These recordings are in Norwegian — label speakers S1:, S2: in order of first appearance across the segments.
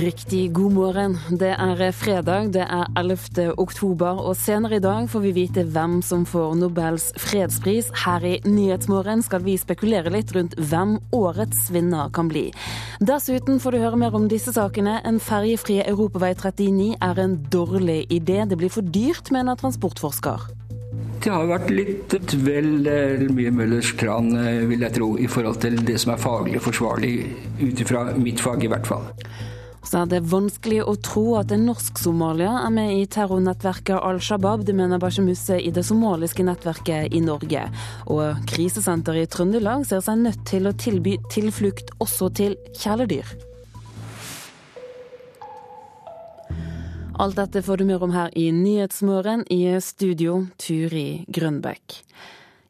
S1: Riktig god morgen. Det er fredag, det er 11. oktober, og senere i dag får vi vite hvem som får Nobels fredspris. Her i Nyhetsmorgen skal vi spekulere litt rundt hvem årets vinner kan bli. Dessuten får du høre mer om disse sakene. En ferjefri europavei 39 er en dårlig idé. Det blir for dyrt, mener transportforsker.
S2: Det har vært litt vel eh, mye Møllers tran, eh, vil jeg tro, i forhold til det som er faglig forsvarlig, ut ifra mitt fag i hvert fall
S1: så er det vanskelig å tro at en norsk-somalier er med i terrornettverket Al Shabaab. Det mener Bashemusse i det somaliske nettverket i Norge. Og krisesenteret i Trøndelag ser seg nødt til å tilby tilflukt også til kjæledyr. Alt dette får du mer om her i Nyhetsmorgen, i studio Turi Grønbekk.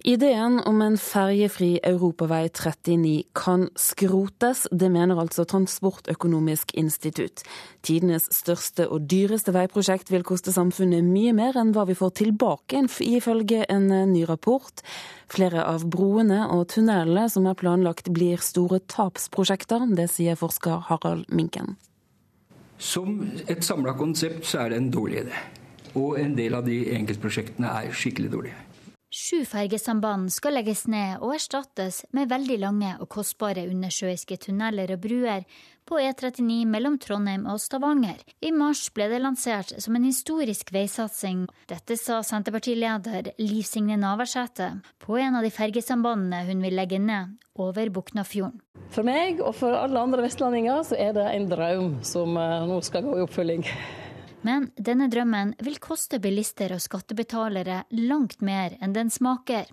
S1: Ideen om en ferjefri europavei 39 kan skrotes. Det mener altså Transportøkonomisk institutt. Tidenes største og dyreste veiprosjekt vil koste samfunnet mye mer enn hva vi får tilbake, ifølge en ny rapport. Flere av broene og tunnelene som er planlagt blir store tapsprosjekter. Det sier forsker Harald Minken.
S2: Som et samla konsept så er det en dårlig idé. Og en del av de enkeltprosjektene er skikkelig dårlige.
S3: Sju fergesamband skal legges ned og erstattes med veldig lange og kostbare undersjøiske tunneler og bruer på E39 mellom Trondheim og Stavanger. I mars ble det lansert som en historisk veisatsing. Dette sa Senterpartileder Liv Signe Navarsete på en av de fergesambandene hun vil legge ned over Buknafjorden.
S4: For meg og for alle andre vestlendinger så er det en drøm som eh, nå skal gå i oppfølging.
S3: Men denne drømmen vil koste bilister og skattebetalere langt mer enn den smaker.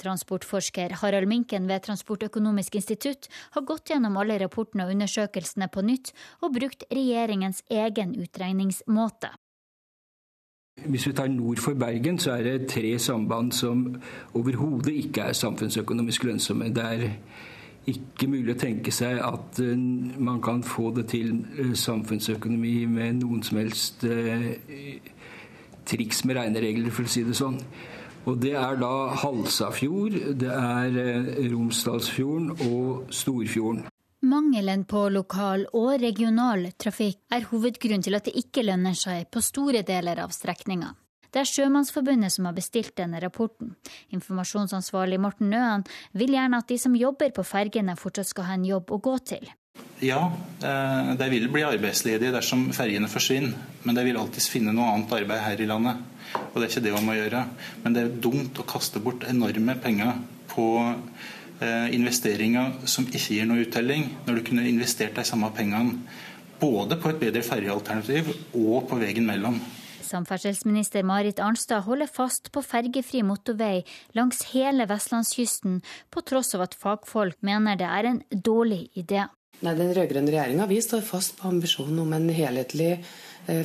S3: Transportforsker Harald Minken ved Transportøkonomisk institutt har gått gjennom alle rapportene og undersøkelsene på nytt, og brukt regjeringens egen utregningsmåte.
S2: Hvis vi tar nord for Bergen, så er det tre samband som overhodet ikke er samfunnsøkonomisk lønnsomme. Det er ikke mulig å tenke seg at uh, man kan få det til uh, samfunnsøkonomi med noen som helst uh, triks med regneregler, for å si det sånn. Og det er da Halsafjord, det er Romsdalsfjorden og Storfjorden.
S3: Mangelen på lokal og regional trafikk er hovedgrunnen til at det ikke lønner seg på store deler av strekninga. Det er Sjømannsforbundet som har bestilt denne rapporten. Informasjonsansvarlig Morten Nøen vil gjerne at de som jobber på fergene fortsatt skal ha en jobb å gå til.
S5: Ja, eh, de vil bli arbeidsledige dersom fergene forsvinner. Men de vil alltids finne noe annet arbeid her i landet. Og det er ikke det man må gjøre. Men det er dumt å kaste bort enorme penger på eh, investeringer som ikke gir noe uttelling, når du kunne investert de samme pengene både på et bedre fergealternativ og på veien mellom.
S3: Samferdselsminister Marit Arnstad holder fast på fergefri motorvei langs hele vestlandskysten, på tross av at fagfolk mener det er en dårlig idé.
S6: Nei, Den rød-grønne regjeringa står fast på ambisjonen om en helhetlig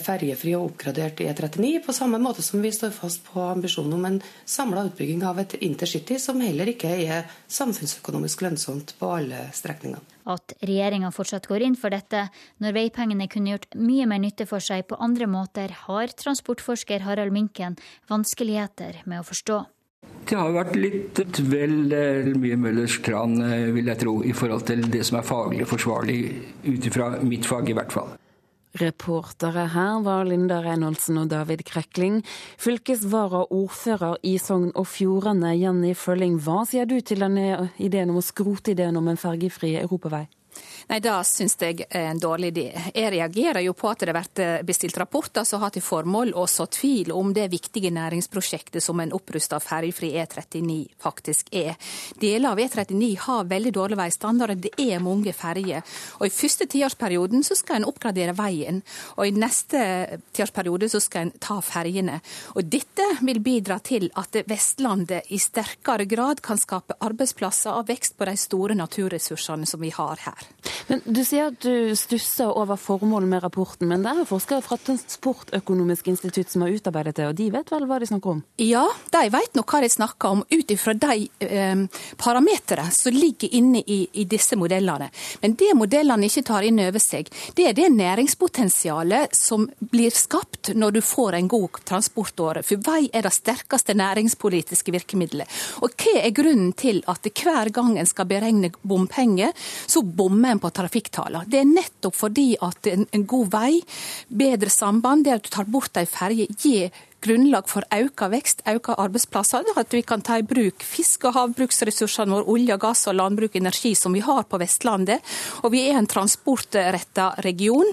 S6: ferjefri og oppgradert E39, på samme måte som vi står fast på ambisjonen om en samla utbygging av et intercity som heller ikke er samfunnsøkonomisk lønnsomt på alle strekningene.
S3: At regjeringa fortsatt går inn for dette, når veipengene kunne gjort mye mer nytte for seg på andre måter, har transportforsker Harald Minken vanskeligheter med å forstå.
S2: Det har vært litt vel eh, mye Møllers tran, eh, vil jeg tro, i forhold til det som er faglig forsvarlig, ut ifra mitt fag i hvert fall.
S1: Reportere her var Linda Reinholdsen og David Krekling. Fylkesvaraordfører i Sogn og Fjordane, Jenny Følling, hva sier du til denne ideen om å skrote ideen om en fergefri europavei?
S7: Nei, Det syns jeg er en dårlig idé. Jeg reagerer jo på at det blir bestilt rapporter som har til formål å så tvil om det viktige næringsprosjektet som en opprusta ferjefri E39 faktisk er. Deler av E39 har veldig dårlig veistandard, det er mange ferjer. Og I første tiårsperioden så skal en oppgradere veien, og i neste tiårsperiode så skal en ta ferjene. Og Dette vil bidra til at Vestlandet i sterkere grad kan skape arbeidsplasser og vekst på de store naturressursene som vi har her.
S1: Men Du sier at du stusser over formålet med rapporten, men det er forskere fra Transportøkonomisk institutt som har utarbeidet det, og de vet vel hva de snakker om?
S7: Ja, de vet nok hva de snakker om, ut ifra de eh, parametere som ligger inne i, i, disse modellene. Men det modellene ikke tar inn over seg, det er det næringspotensialet som blir skapt når du får en god transportåre. For vei er det sterkeste næringspolitiske virkemidlet. Og hva er grunnen til at hver gang en skal beregne bompenger, så bommer en på på trafikktallene. Det er nettopp fordi at en, en god vei, bedre samband, det at du tar bort ei ferje, gir grunnlag for økt vekst, auka arbeidsplasser. At vi kan ta i bruk fisk- og havbruksressursene våre, olje, gass og landbruk, og energi som vi har på Vestlandet. Og vi er en transportretta region.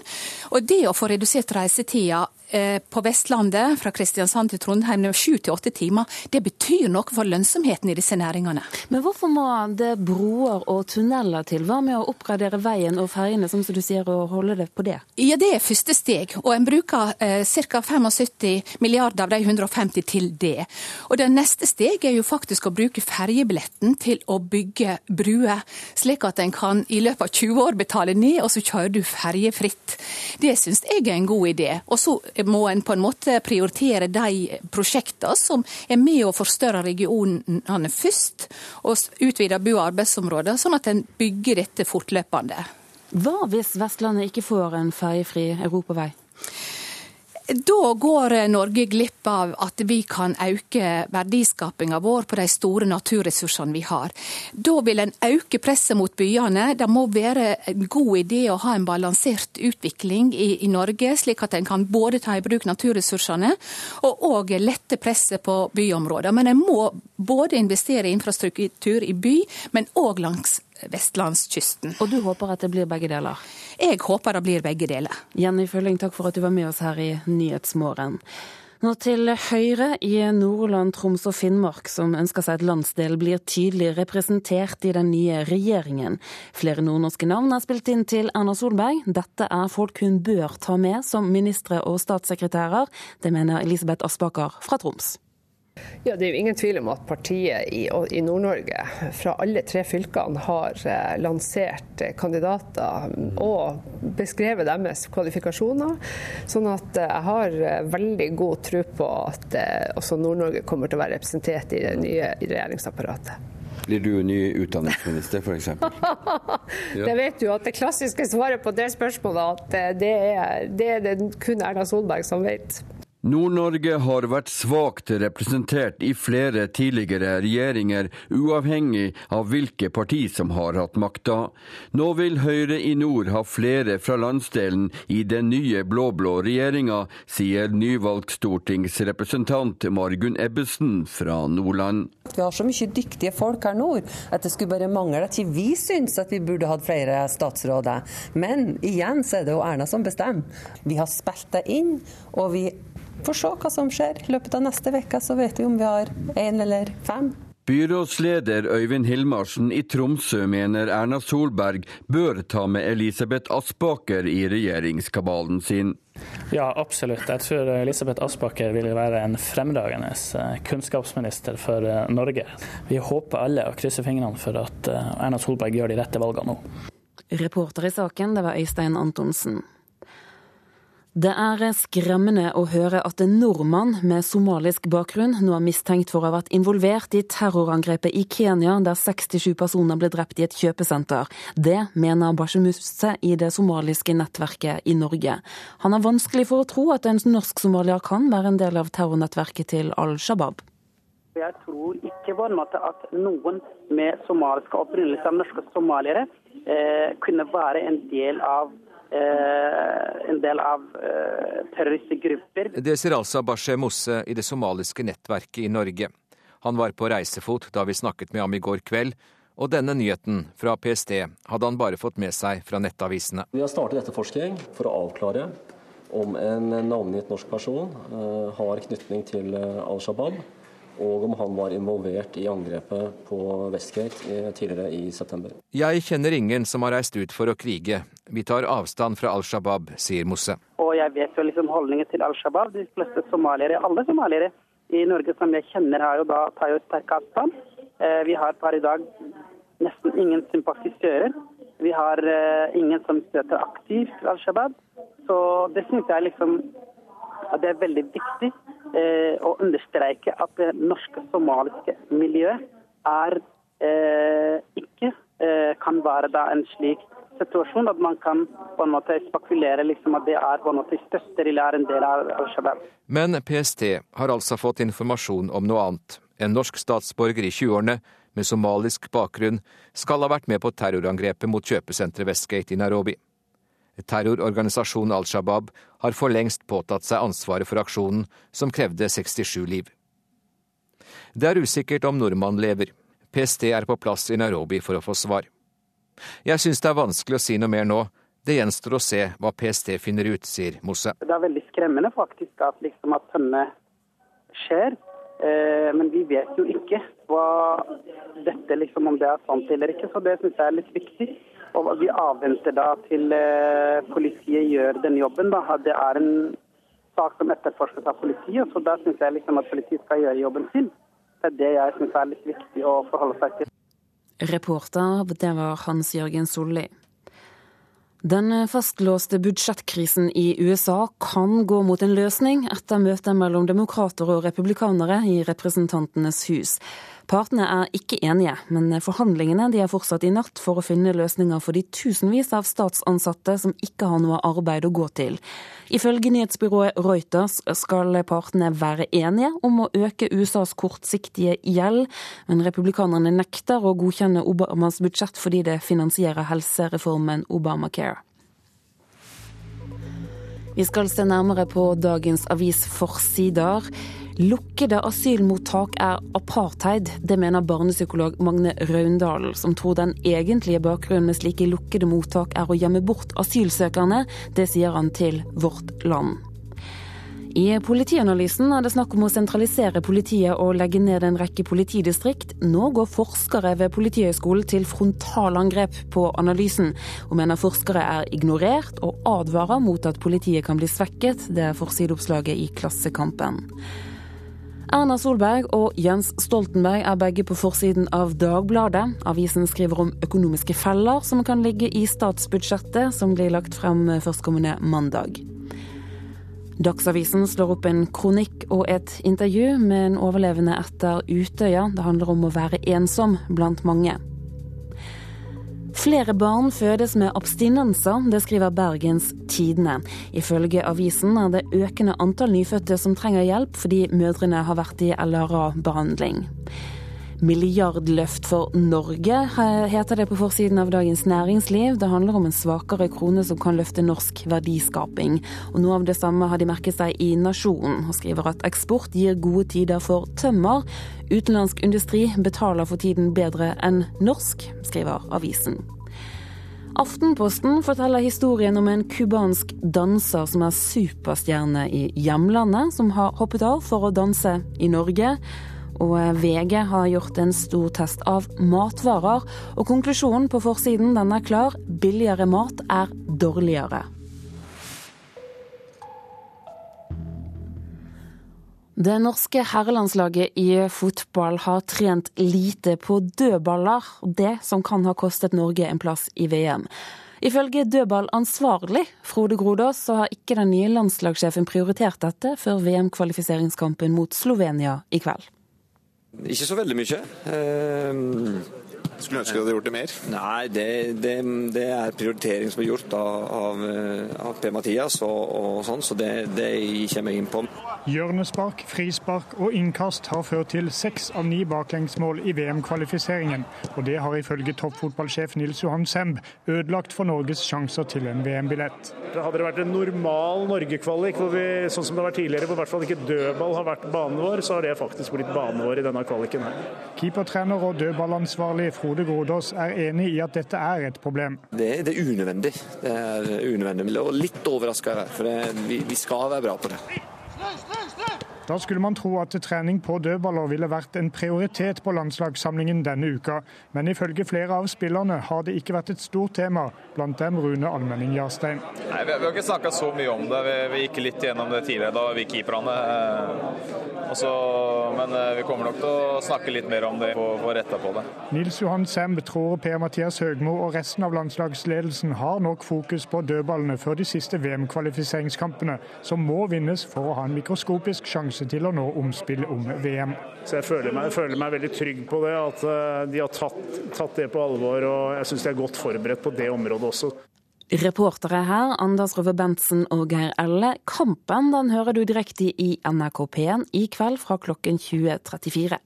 S7: Og det å få redusert reisetida på Vestlandet fra Kristiansand til Trondheim sju til åtte timer. Det betyr noe for lønnsomheten i disse næringene.
S1: Men hvorfor må det broer og tunneler til? Hva med å oppgradere veien og ferjene, som du sier, og holde det på det?
S7: Ja, Det er første steg, og en bruker eh, ca. 75 milliarder av de 150 til det. Og det neste steg er jo faktisk å bruke ferjebilletten til å bygge bruer, slik at en kan i løpet av 20 år betale ned, og så kjører du ferjefritt. Det syns jeg er en god idé. Og så må en på en måte prioritere de prosjektene som er med å forstørre regionene først, og utvide bo- og arbeidsområder, sånn at en bygger dette fortløpende.
S1: Hva hvis Vestlandet ikke får en ferjefri europavei?
S7: Da går Norge glipp av at vi kan øke verdiskapinga vår på de store naturressursene vi har. Da vil en øke presset mot byene. Det må være en god idé å ha en balansert utvikling i, i Norge, slik at en kan både ta i bruk naturressursene og òg lette presset på byområder. Men en må både investere i infrastruktur i by, men òg langs vestlandskysten.
S1: Og du håper at det blir begge deler?
S7: Jeg håper det blir begge deler.
S1: Jenny Følling, takk for at du var med oss her i Nyhetsmorgen. Nå til Høyre i Nordland, Troms og Finnmark, som ønsker seg at landsdelen blir tydelig representert i den nye regjeringen. Flere nordnorske navn er spilt inn til Erna Solberg. Dette er folk hun bør ta med som ministre og statssekretærer. Det mener Elisabeth Aspaker fra Troms.
S8: Ja, Det er jo ingen tvil om at partiet i, i Nord-Norge fra alle tre fylkene har eh, lansert eh, kandidater og beskrevet deres kvalifikasjoner. Sånn at eh, jeg har veldig god tro på at også Nord-Norge kommer til å være representert i det nye regjeringsapparatet.
S9: Blir du ny utdanningsminister, f.eks.?
S8: ja. Det vet du at det klassiske svaret på det spørsmålet at det er det, er det kun Erna Solberg som vet.
S9: Nord-Norge har vært svakt representert i flere tidligere regjeringer, uavhengig av hvilke parti som har hatt makta. Nå vil Høyre i nord ha flere fra landsdelen i den nye blå-blå regjeringa, sier nyvalgt stortingsrepresentant Margunn Ebbesen fra Nordland.
S10: Vi har så mye dyktige folk her nord at det skulle bare mangle at ikke vi syns at vi burde hatt flere statsråder. Men igjen så er det jo Erna som bestemmer. Vi har spilt det inn, og vi får se hva som skjer. I løpet av neste uke så vet vi om vi har én eller fem.
S9: Byrådsleder Øyvind Hilmarsen i Tromsø mener Erna Solberg bør ta med Elisabeth Aspaker i regjeringskabalen sin.
S11: Ja, absolutt. Jeg tror Elisabeth Aspaker vil være en fremragende eh, kunnskapsminister for eh, Norge. Vi håper alle og krysser fingrene for at eh, Erna Solberg gjør de rette valgene nå.
S1: Reporter i saken, det var Øystein Antonsen. Det er skremmende å høre at en nordmann med somalisk bakgrunn nå er mistenkt for å ha vært involvert i terrorangrepet i Kenya, der 67 personer ble drept i et kjøpesenter. Det mener Bashemuse i det somaliske nettverket i Norge. Han har vanskelig for å tro at en norsk-somalier kan være en del av terrornettverket til Al Shabaab.
S12: Jeg tror ikke på en måte at noen med somalisk opprinnelse av norske somaliere eh, kunne være en del av en del av eh, terroristgrupper.
S13: Det sier altså Bashe Mosse i det somaliske nettverket i Norge. Han var på reisefot da vi snakket med ham i går kveld, og denne nyheten fra PST hadde han bare fått med seg fra nettavisene.
S14: Vi har startet etterforskning for å avklare om en navngitt norsk person eh, har knytning til Al Shabaab og om han var involvert i angrepet på Westgate tidligere i september.
S13: Jeg kjenner ingen som har reist ut for å krige. Vi tar avstand fra Al Shabaab, sier Mosse.
S12: Og jeg vet jo liksom holdningen til Al Shabaab. De fleste somaliere, alle somaliere i Norge som jeg kjenner, har jo da tar jo sterk avstand. Eh, vi har per i dag nesten ingen sympatisører. Vi har eh, ingen som støtter aktivt Al Shabaab. Så det syns jeg liksom at det er veldig viktig eh, å understreke at det norske somaliske miljøet er eh, ikke eh, kan være da en slik situasjon at man kan på en måte spekulere liksom at det er på en måte støtter eller er en del av Al-Shabaab.
S13: Men PST har altså fått informasjon om noe annet. en norsk statsborger i 20-årene med somalisk bakgrunn, skal ha vært med på terrorangrepet mot kjøpesenteret Westgate i Nairobi. Terrororganisasjonen Al Shabaab har for lengst påtatt seg ansvaret for aksjonen, som krevde 67 liv. Det er usikkert om nordmannen lever. PST er på plass i Nairobi for å få svar. Jeg syns det er vanskelig å si noe mer nå. Det gjenstår å se hva PST finner ut, sier Mosse.
S12: Det er veldig skremmende faktisk at, liksom at sånne skjer. Eh, men vi vet jo ikke hva dette liksom, om det er sant eller ikke, så det syns jeg er litt viktig. Og Vi avventer da til eh, politiet gjør den jobben. da. Det er en sak som etterforskes av politiet, så da syns jeg liksom at politiet skal gjøre jobben sin. Det er det jeg syns er litt viktig å forholde seg til.
S1: Reporter, det var Hans Jørgen Solli. Den fastlåste budsjettkrisen i USA kan gå mot en løsning etter møtet mellom demokrater og republikanere i Representantenes hus. Partene er ikke enige, men forhandlingene de er fortsatt i natt for å finne løsninger for de tusenvis av statsansatte som ikke har noe arbeid å gå til. Ifølge nyhetsbyrået Reuters skal partene være enige om å øke USAs kortsiktige gjeld, men republikanerne nekter å godkjenne Obamas budsjett fordi det finansierer helsereformen Obamacare. Vi skal se nærmere på dagens avisforsider. Lukkede asylmottak er apartheid. Det mener barnepsykolog Magne Raundalen, som tror den egentlige bakgrunnen med slike lukkede mottak er å gjemme bort asylsøkerne. Det sier han til Vårt Land. I Politianalysen er det snakk om å sentralisere politiet og legge ned en rekke politidistrikt. Nå går forskere ved Politihøgskolen til frontalangrep på analysen, og mener forskere er ignorert, og advarer mot at politiet kan bli svekket. Det er forsideoppslaget i Klassekampen. Erna Solberg og Jens Stoltenberg er begge på forsiden av Dagbladet. Avisen skriver om økonomiske feller som kan ligge i statsbudsjettet, som blir lagt frem førstkommende mandag. Dagsavisen slår opp en kronikk og et intervju med en overlevende etter Utøya. Det handler om å være ensom blant mange. Flere barn fødes med abstinenser, det skriver Bergens Tidende. Ifølge avisen er det økende antall nyfødte som trenger hjelp fordi mødrene har vært i LRA-behandling. Milliardløft for Norge, heter det på forsiden av Dagens Næringsliv. Det handler om en svakere krone som kan løfte norsk verdiskaping. Og Noe av det samme har de merket seg i Nasjonen, og skriver at eksport gir gode tider for tømmer. Utenlandsk industri betaler for tiden bedre enn norsk, skriver avisen. Aftenposten forteller historien om en cubansk danser som er superstjerne i hjemlandet, som har hoppet av for å danse i Norge. Og VG har gjort en stor test av matvarer, og konklusjonen på forsiden den er klar. Billigere mat er dårligere. Det norske herrelandslaget i fotball har trent lite på dødballer, det som kan ha kostet Norge en plass i VM. Ifølge dødballansvarlig Frode Grodås så har ikke den nye landslagssjefen prioritert dette før VM-kvalifiseringskampen mot Slovenia i kveld.
S15: Ikke så veldig mye.
S16: Skulle ønske du hadde gjort det mer?
S15: Nei, det, det, det er prioritering som er gjort av, av, av Per-Mathias og, og, sånn, så det, det kommer jeg inn på.
S17: Hjørnespark, frispark og innkast har ført til seks av ni baklengsmål i VM-kvalifiseringen. Og det har ifølge toppfotballsjef Nils Johan Semb ødelagt for Norges sjanser til en VM-billett.
S18: Hadde det vært en normal Norge-kvalik, sånn som det har vært tidligere, hvor i hvert fall ikke dødball har vært banen vår, så har det faktisk blitt banen vår i denne kvaliken her.
S17: Keepertrener og dødballansvarlig Frode Grodås er enig i at dette er et problem.
S15: Det, det er unødvendig. Det er unødvendig. Og litt overraska er jeg, for det, vi, vi skal være bra på det.
S17: Da skulle man tro at trening på dødballer ville vært en prioritet på landslagssamlingen denne uka, men ifølge flere av spillerne har det ikke vært et stort tema, blant dem Rune Almenning Jarstein.
S19: Nei, vi, har ikke snakka så mye om det. Vi, vi, gikk litt gjennom det tidligere, da vi keeperne. Eh, også, men eh, vi kommer nok til å snakke litt mer om det og retta på det.
S17: Nils Johan Semb tror Per-Mathias Høgmo og resten av landslagsledelsen har nok fokus på dødballene før de siste VM-kvalifiseringskampene, som må vinnes for å ha en mikroskopisk sjanse sjanse til å nå omspill om VM.
S18: Så jeg føler meg, jeg føler meg veldig trygg på det, at eh, de har tatt, tatt det på alvor. Og jeg syns de er godt forberedt på det området også.
S1: Reportere her, Anders Røve Bentsen og Geir Elle. Kampen den hører du direkte i NRK P1 i kveld fra klokken 20.34.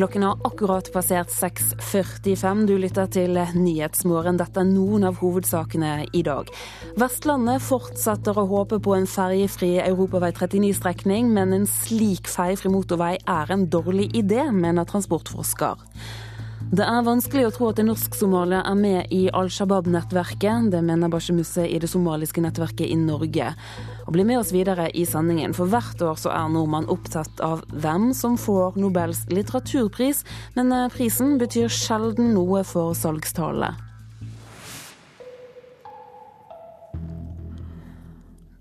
S1: Klokken har akkurat passert 6.45. Du lytter til Nyhetsmorgen. Dette er noen av hovedsakene i dag. Vestlandet fortsetter å håpe på en ferjefri europavei 39-strekning, men en slik ferjefri motorvei er en dårlig idé, mener transportforsker. Det er vanskelig å tro at en norsk-somalier er med i Al Shabaab-nettverket. Det mener Bashe i det somaliske nettverket i Norge. Og Bli med oss videre i sendingen, for hvert år så er nordmann opptatt av hvem som får Nobels litteraturpris, men eh, prisen betyr sjelden noe for salgstallene.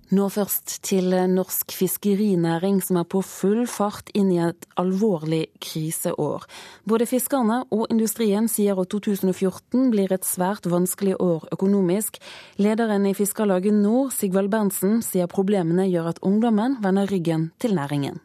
S1: Nå først til norsk fiskerinæring, som er på full fart inn i et alvorlig kriseår. Både fiskerne og industrien sier at 2014 blir et svært vanskelig år økonomisk. Lederen i Fiskarlaget Nord, Sigvald Berntsen, sier problemene gjør at ungdommen vender ryggen til næringen.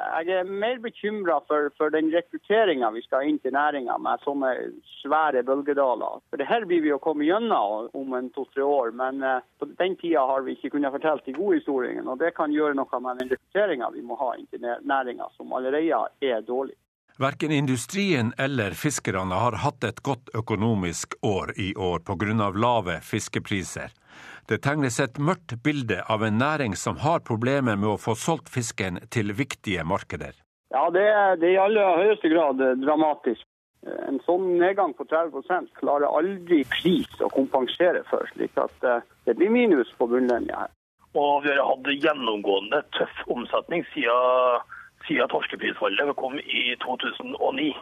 S20: Jeg er mer bekymra for, for, den rekrutteringa vi skal inn til næringa med sånne svære bølgedaler. For det her blir vi å komme gjennom om en to-tre år, men uh, på den tida har vi ikke kunnet fortelle de gode historiene. og Det kan gjøre noe med den rekrutteringa vi må ha inn til næringa, som allerede er dårlig.
S21: Verken industrien eller fiskerne har hatt et godt økonomisk år i år pga. lave fiskepriser. Det tegnes et mørkt bilde av en næring som har problemer med å få solgt fisken til viktige markeder.
S20: Ja, det er, det er i aller høyeste grad dramatisk. En sånn nedgang på 30 klarer aldri pris å kompensere for, slik at eh, det blir minus på bunnlinja her.
S22: Og vi har hatt gjennomgående tøff omsetning siden, siden torskeprisfallet kom i 2009.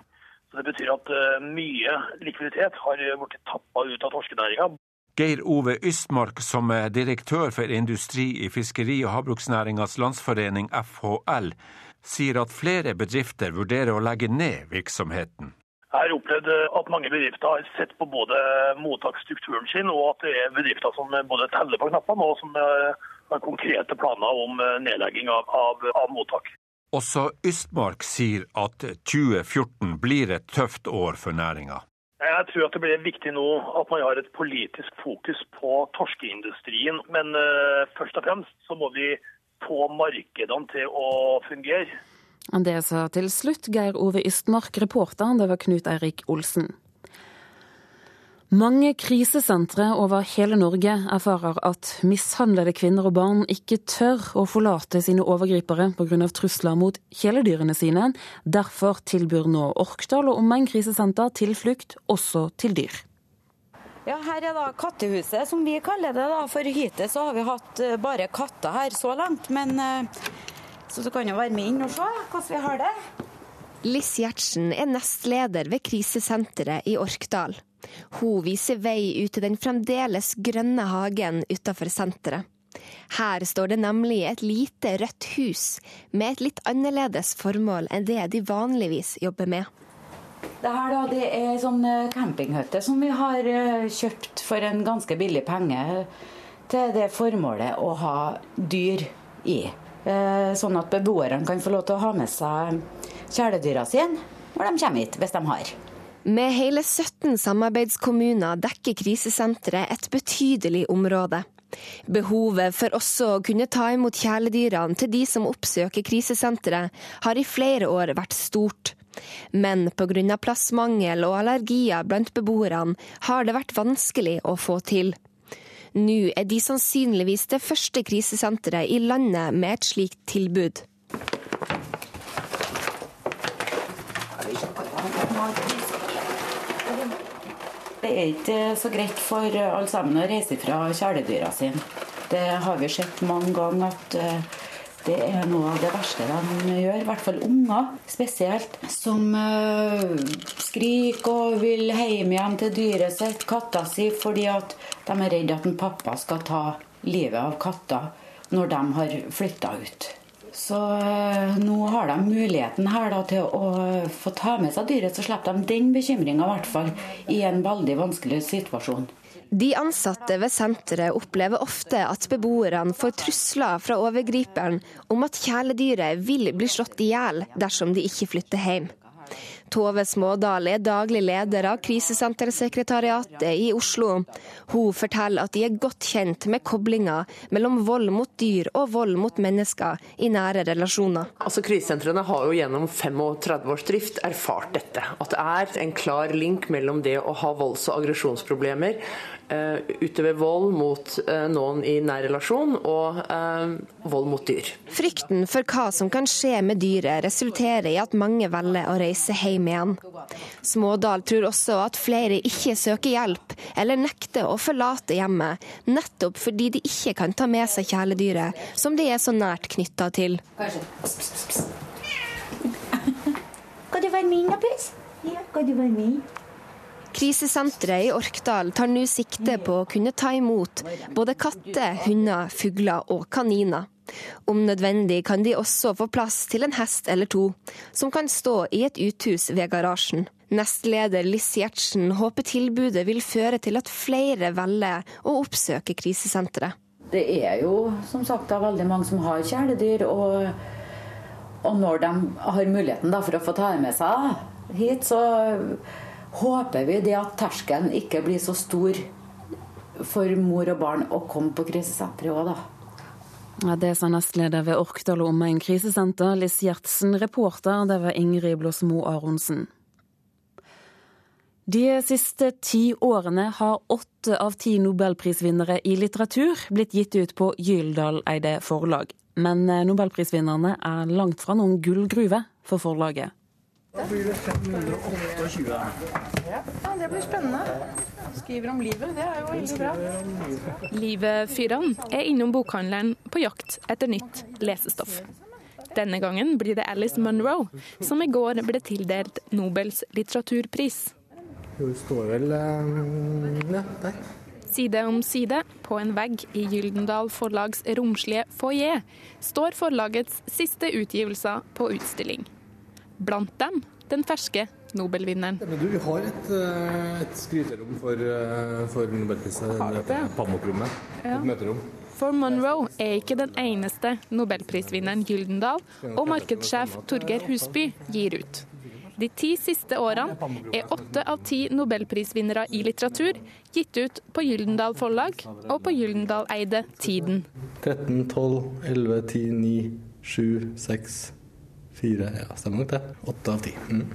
S22: Så Det betyr at eh, mye likviditet har blitt tappa ut av torskenæringa.
S21: Geir Ove Ystmark, som er direktør for industri i Fiskeri- og havbruksnæringas landsforening FHL, sier at flere bedrifter vurderer å legge ned virksomheten.
S22: Jeg har opplevd at mange bedrifter har sett på både mottaksstrukturen sin, og at det er bedrifter som både teller på knappene og som har konkrete planer om nedlegging av, av, av mottak.
S21: Også Ystmark sier at 2014 blir et tøft år for næringa.
S22: Jeg tror at det blir viktig nå at man har et politisk fokus på torskeindustrien. Men uh, først og fremst så må vi få markedene til å fungere.
S1: Det sa til slutt Geir Ove Ystmark, reporteren Det var Knut Eirik Olsen. Mange krisesentre over hele Norge erfarer at mishandlede kvinner og barn ikke tør å forlate sine overgripere pga. trusler mot kjæledyrene sine. Derfor tilbyr nå Orkdal og omegn krisesenter tilflukt også til dyr.
S23: Ja, Her er da Kattehuset, som vi kaller det. da. For hittil så har vi hatt eh, bare katter her så langt. Men eh, så du kan jo være med inn og se hvordan vi har det.
S24: Liss Gjertsen er nestleder ved krisesenteret i Orkdal. Hun viser vei ut til den fremdeles grønne hagen utenfor senteret. Her står det nemlig et lite rødt hus med et litt annerledes formål enn det de vanligvis jobber med.
S23: Det her da, det er sånn eh, campinghytte som vi har eh, kjøpt for en ganske billig penge til det formålet å ha dyr i. Eh, sånn at beboerne kan få lov til å ha med seg kjæledyra sine når de kommer hit, hvis de har.
S24: Med hele 17 samarbeidskommuner dekker krisesenteret et betydelig område. Behovet for også å kunne ta imot kjæledyrene til de som oppsøker krisesenteret, har i flere år vært stort. Men pga. plassmangel og allergier blant beboerne har det vært vanskelig å få til. Nå er de sannsynligvis det første krisesenteret i landet med et slikt tilbud.
S23: Det er ikke så greit for alle sammen å reise fra kjæledyra sine. Det har vi sett mange ganger at eh, det er noe av det verste de gjør. I hvert fall unger spesielt. Som uh, skriker og vil hjem igjen til dyret sitt, katta si, fordi at de er redd at en pappa skal ta livet av katta når de har flytta ut. Så øh, nå har de muligheten her da, til å få ta med seg dyret, så slipper de den bekymringa, i hvert fall i en veldig vanskelig situasjon.
S24: De ansatte ved senteret opplever ofte at beboerne får trusler fra overgriperen om at kjæledyret vil bli slått i hjel dersom de ikke flytter hjem. Tove Smådal er daglig leder av Krisesentersekretariatet i Oslo. Hun forteller at de er godt kjent med koblinga mellom vold mot dyr og vold mot mennesker i nære relasjoner.
S25: Altså Krisesentrene har jo gjennom 35 års drift erfart dette. At det er en klar link mellom det å ha volds- og aggresjonsproblemer utøver vold mot eh, noen i nær relasjon, og eh, vold mot dyr.
S24: Frykten for hva som kan skje med dyret, resulterer i at mange velger å reise hjem igjen. Smådal tror også at flere ikke søker hjelp, eller nekter å forlate hjemmet, nettopp fordi de ikke kan ta med seg kjæledyret, som de er så nært knytta til.
S23: Kan du være min, da, Pus? Ja, kan du være min?
S24: Krisesenteret i Orkdal tar nå sikte på å kunne ta imot både katter, hunder, fugler og kaniner. Om nødvendig kan de også få plass til en hest eller to, som kan stå i et uthus ved garasjen. Nestleder Liss Gjertsen håper tilbudet vil føre til at flere velger å oppsøke krisesenteret.
S23: Det er jo som sagt da, veldig mange som har kjæledyr, og, og når de har muligheten da, for å få ta med seg hit, så håper vi det at terskelen ikke blir så stor for mor og barn å komme på krisesenteret òg, da.
S1: Ja, det sa nestleder ved Orkdal og omegn krisesenter, Liss Gjertsen. Reporter, det var Ingrid Blåsmo Aronsen. De siste ti årene har åtte av ti nobelprisvinnere i litteratur blitt gitt ut på Gyldal-eide forlag. Men nobelprisvinnerne er langt fra noen gullgruve for forlaget.
S26: Da blir det 528. Ja, det blir spennende. Skriver om livet, det er jo veldig bra.
S27: Livet Fyran er innom bokhandleren på jakt etter nytt lesestoff. Denne gangen blir det Alice Munro som i går ble tildelt Nobels litteraturpris.
S28: Hun står vel eh, ja, der.
S27: Side om side, på en vegg i Gyldendal Forlags romslige foajé, står forlagets siste utgivelser på utstilling. Blant dem den ferske Nobelvinneren.
S28: Ja, du, vi har et, eh, et skryterom for, eh, for Nobelprisen. Pamok-rommet.
S27: Ja.
S28: Et møterom.
S27: For Monroe er ikke den eneste nobelprisvinneren Gyldendal og markedssjef Torgeir Husby gir ut. De ti siste årene er åtte av ti nobelprisvinnere i litteratur gitt ut på Gyldendal Forlag og på Gyldendal-eide Tiden.
S28: 13, 12, 11, 10, 9, 7, 6, 4 Ja, stemmer nok det. Åtte av ti. Mm.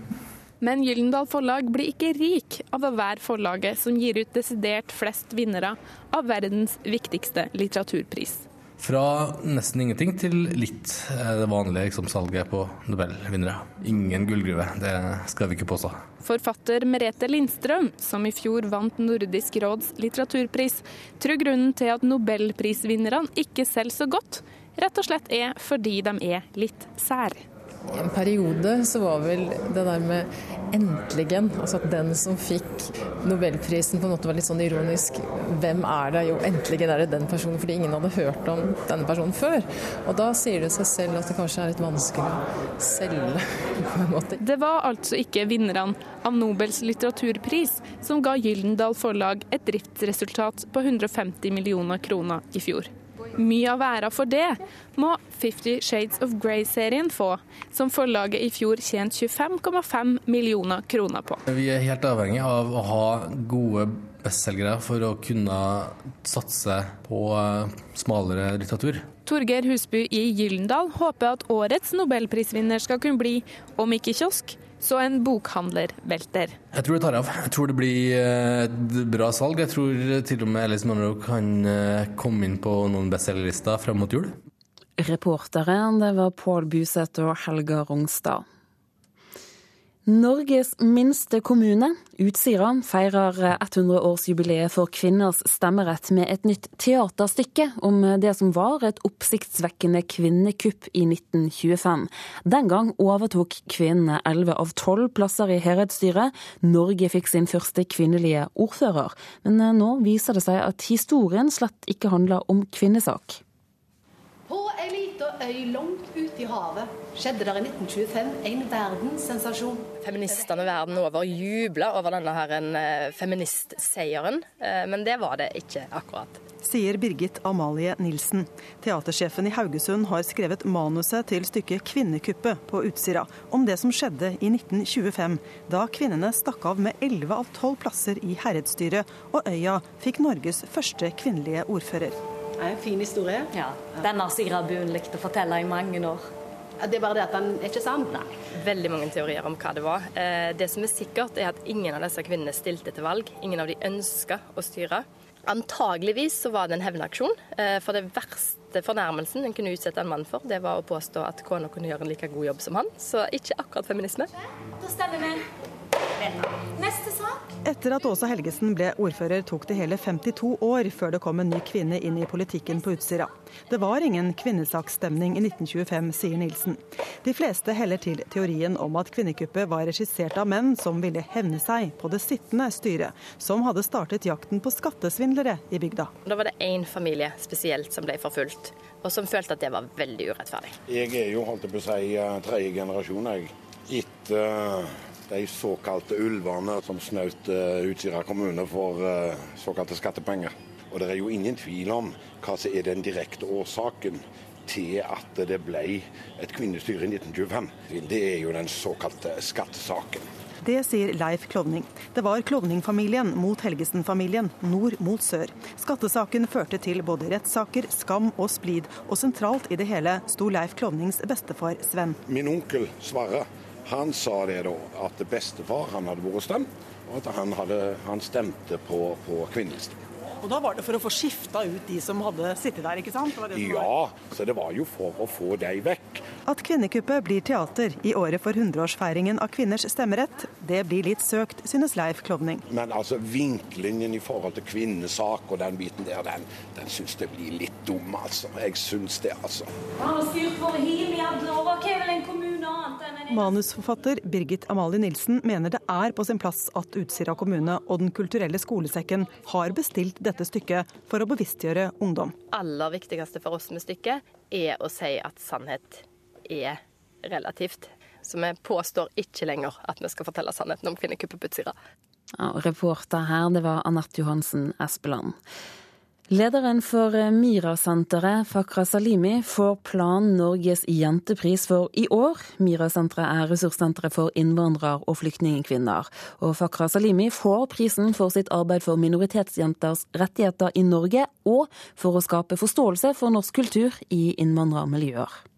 S27: Men Gyldendal Forlag blir ikke rik av å være forlaget som gir ut desidert flest vinnere av verdens viktigste litteraturpris.
S28: Fra nesten ingenting til litt eh, det vanlige liksom, salget på Nobelvinnere. Ingen gullgruve, det skal vi ikke påstå.
S27: Forfatter Merete Lindstrøm, som i fjor vant Nordisk råds litteraturpris, tror grunnen til at nobelprisvinnerne ikke selger så godt, rett og slett er fordi de er litt sær.
S29: I en periode så var vel det der med 'endeligen', altså at den som fikk nobelprisen på en måte var litt sånn ironisk. Hvem er det? Jo, endeligen er det den personen, fordi ingen hadde hørt om denne personen før. Og da sier det seg selv at det kanskje er litt vanskelig å selge, på en måte.
S27: Det var altså ikke vinnerne av Nobels litteraturpris som ga Gyldendal Forlag et driftsresultat på 150 millioner kroner i fjor. Mye av æra for det må Fifty Shades of Grey-serien få, som forlaget i fjor tjente 25,5 millioner kroner på.
S28: Vi er helt avhengig av å ha gode bestselgere for å kunne satse på eh, smalere litteratur.
S27: Torgeir Husby i Gyllendal håper at årets nobelprisvinner skal kunne bli, om ikke kiosk, så en bokhandler velter.
S28: Jeg tror det tar av. Jeg tror det blir eh, et bra salg. Jeg tror til og med Alice Monroe kan eh, komme inn på noen bestselgerlister frem mot jul.
S1: Reportere det var Pål Buseth og Helga Rongstad. Norges minste kommune, Utsira, feirer 100-årsjubileet for kvinners stemmerett med et nytt teaterstykke om det som var et oppsiktsvekkende kvinnekupp i 1925. Den gang overtok kvinnene 11 av 12 plasser i herredsstyret. Norge fikk sin første kvinnelige ordfører. Men nå viser det seg at historien slett ikke handler om kvinnesak.
S30: På ei lita øy langt ute i havet skjedde det i 1925 en verdenssensasjon.
S31: Feministene verden over jubla over denne her en feministseieren, eh, men det var det ikke akkurat.
S32: Sier Birgit Amalie Nilsen. Teatersjefen i Haugesund har skrevet manuset til stykket 'Kvinnekuppet' på Utsira, om det som skjedde i 1925, da kvinnene stakk av med 11 av 12 plasser i herredsstyret, og øya fikk Norges første kvinnelige ordfører.
S30: Det er en fin historie.
S31: Ja, Den har Sigrid Buen likt å fortelle i mange år.
S30: Det er bare det at den er ikke sann.
S31: Nei. Veldig mange teorier om hva det var. Eh, det som er sikkert, er at ingen av disse kvinnene stilte til valg. Ingen av de ønska å styre. Antageligvis så var det en hevnaksjon. Eh, for det verste fornærmelsen en kunne utsette en mann for, det var å påstå at kona kunne gjøre en like god jobb som han. Så ikke akkurat feminisme.
S30: Da stemmer vi. Neste sak.
S32: Etter at Åsa Helgesen ble ordfører, tok det hele 52 år før det kom en ny kvinne inn i politikken på Utsira. Det var ingen kvinnesaksstemning i 1925, sier Nilsen. De fleste heller til teorien om at kvinnekuppet var regissert av menn som ville hevne seg på det sittende styret, som hadde startet jakten på skattesvindlere i bygda.
S31: Da var det én familie spesielt som ble forfulgt, og som følte at det var veldig urettferdig.
S33: Jeg er jo, holdt jeg på å si, tredje generasjon, jeg. Etter de såkalte ulvene som snaut uh, Utsira kommune for uh, såkalte skattepenger. Og det er jo ingen tvil om hva som er den direkte årsaken til at det ble et kvinnestyre i 1925. Det er jo den såkalte skattesaken.
S32: Det sier Leif Klovning. Det var Klovning-familien mot Helgesen-familien, nord mot sør. Skattesaken førte til både rettssaker, skam og splid, og sentralt i det hele sto Leif Klovnings bestefar Sven.
S33: Min onkel Sverre han sa det da, at bestefar han hadde vært stemt, og at han, hadde, han stemte på, på kvinnelisten.
S34: Og da var det for å få skifta ut de som hadde sittet der, ikke sant? Det det
S33: ja, så det var jo for å få deg vekk.
S32: At Kvinnekuppet blir teater i året for 100-årsfeiringen av kvinners stemmerett, det blir litt søkt, synes Leif Klovning.
S33: Men altså vinklingen i forhold til kvinnesak og den biten der, den, den syns det blir litt dum, altså. Jeg syns det, altså.
S32: Manusforfatter Birgit Amalie Nilsen mener det er på sin plass at Utsira kommune og Den kulturelle skolesekken har bestilt dette stykket for å bevisstgjøre ungdom.
S31: Aller viktigste for oss med stykket er å si at sannhet er relativt. Så vi påstår ikke lenger at vi skal fortelle sannheten om kvinnekuppet på Utsira.
S1: Ja, reporter her, det var Anette Johansen Espeland. Lederen for Mira-senteret, Fakra Salimi, får Plan Norges jentepris for i år. Mira-senteret er ressurssenteret for innvandrer- og flyktningkvinner. Og Fakra Salimi får prisen for sitt arbeid for minoritetsjenters rettigheter i Norge, og for å skape forståelse for norsk kultur i innvandrermiljøer.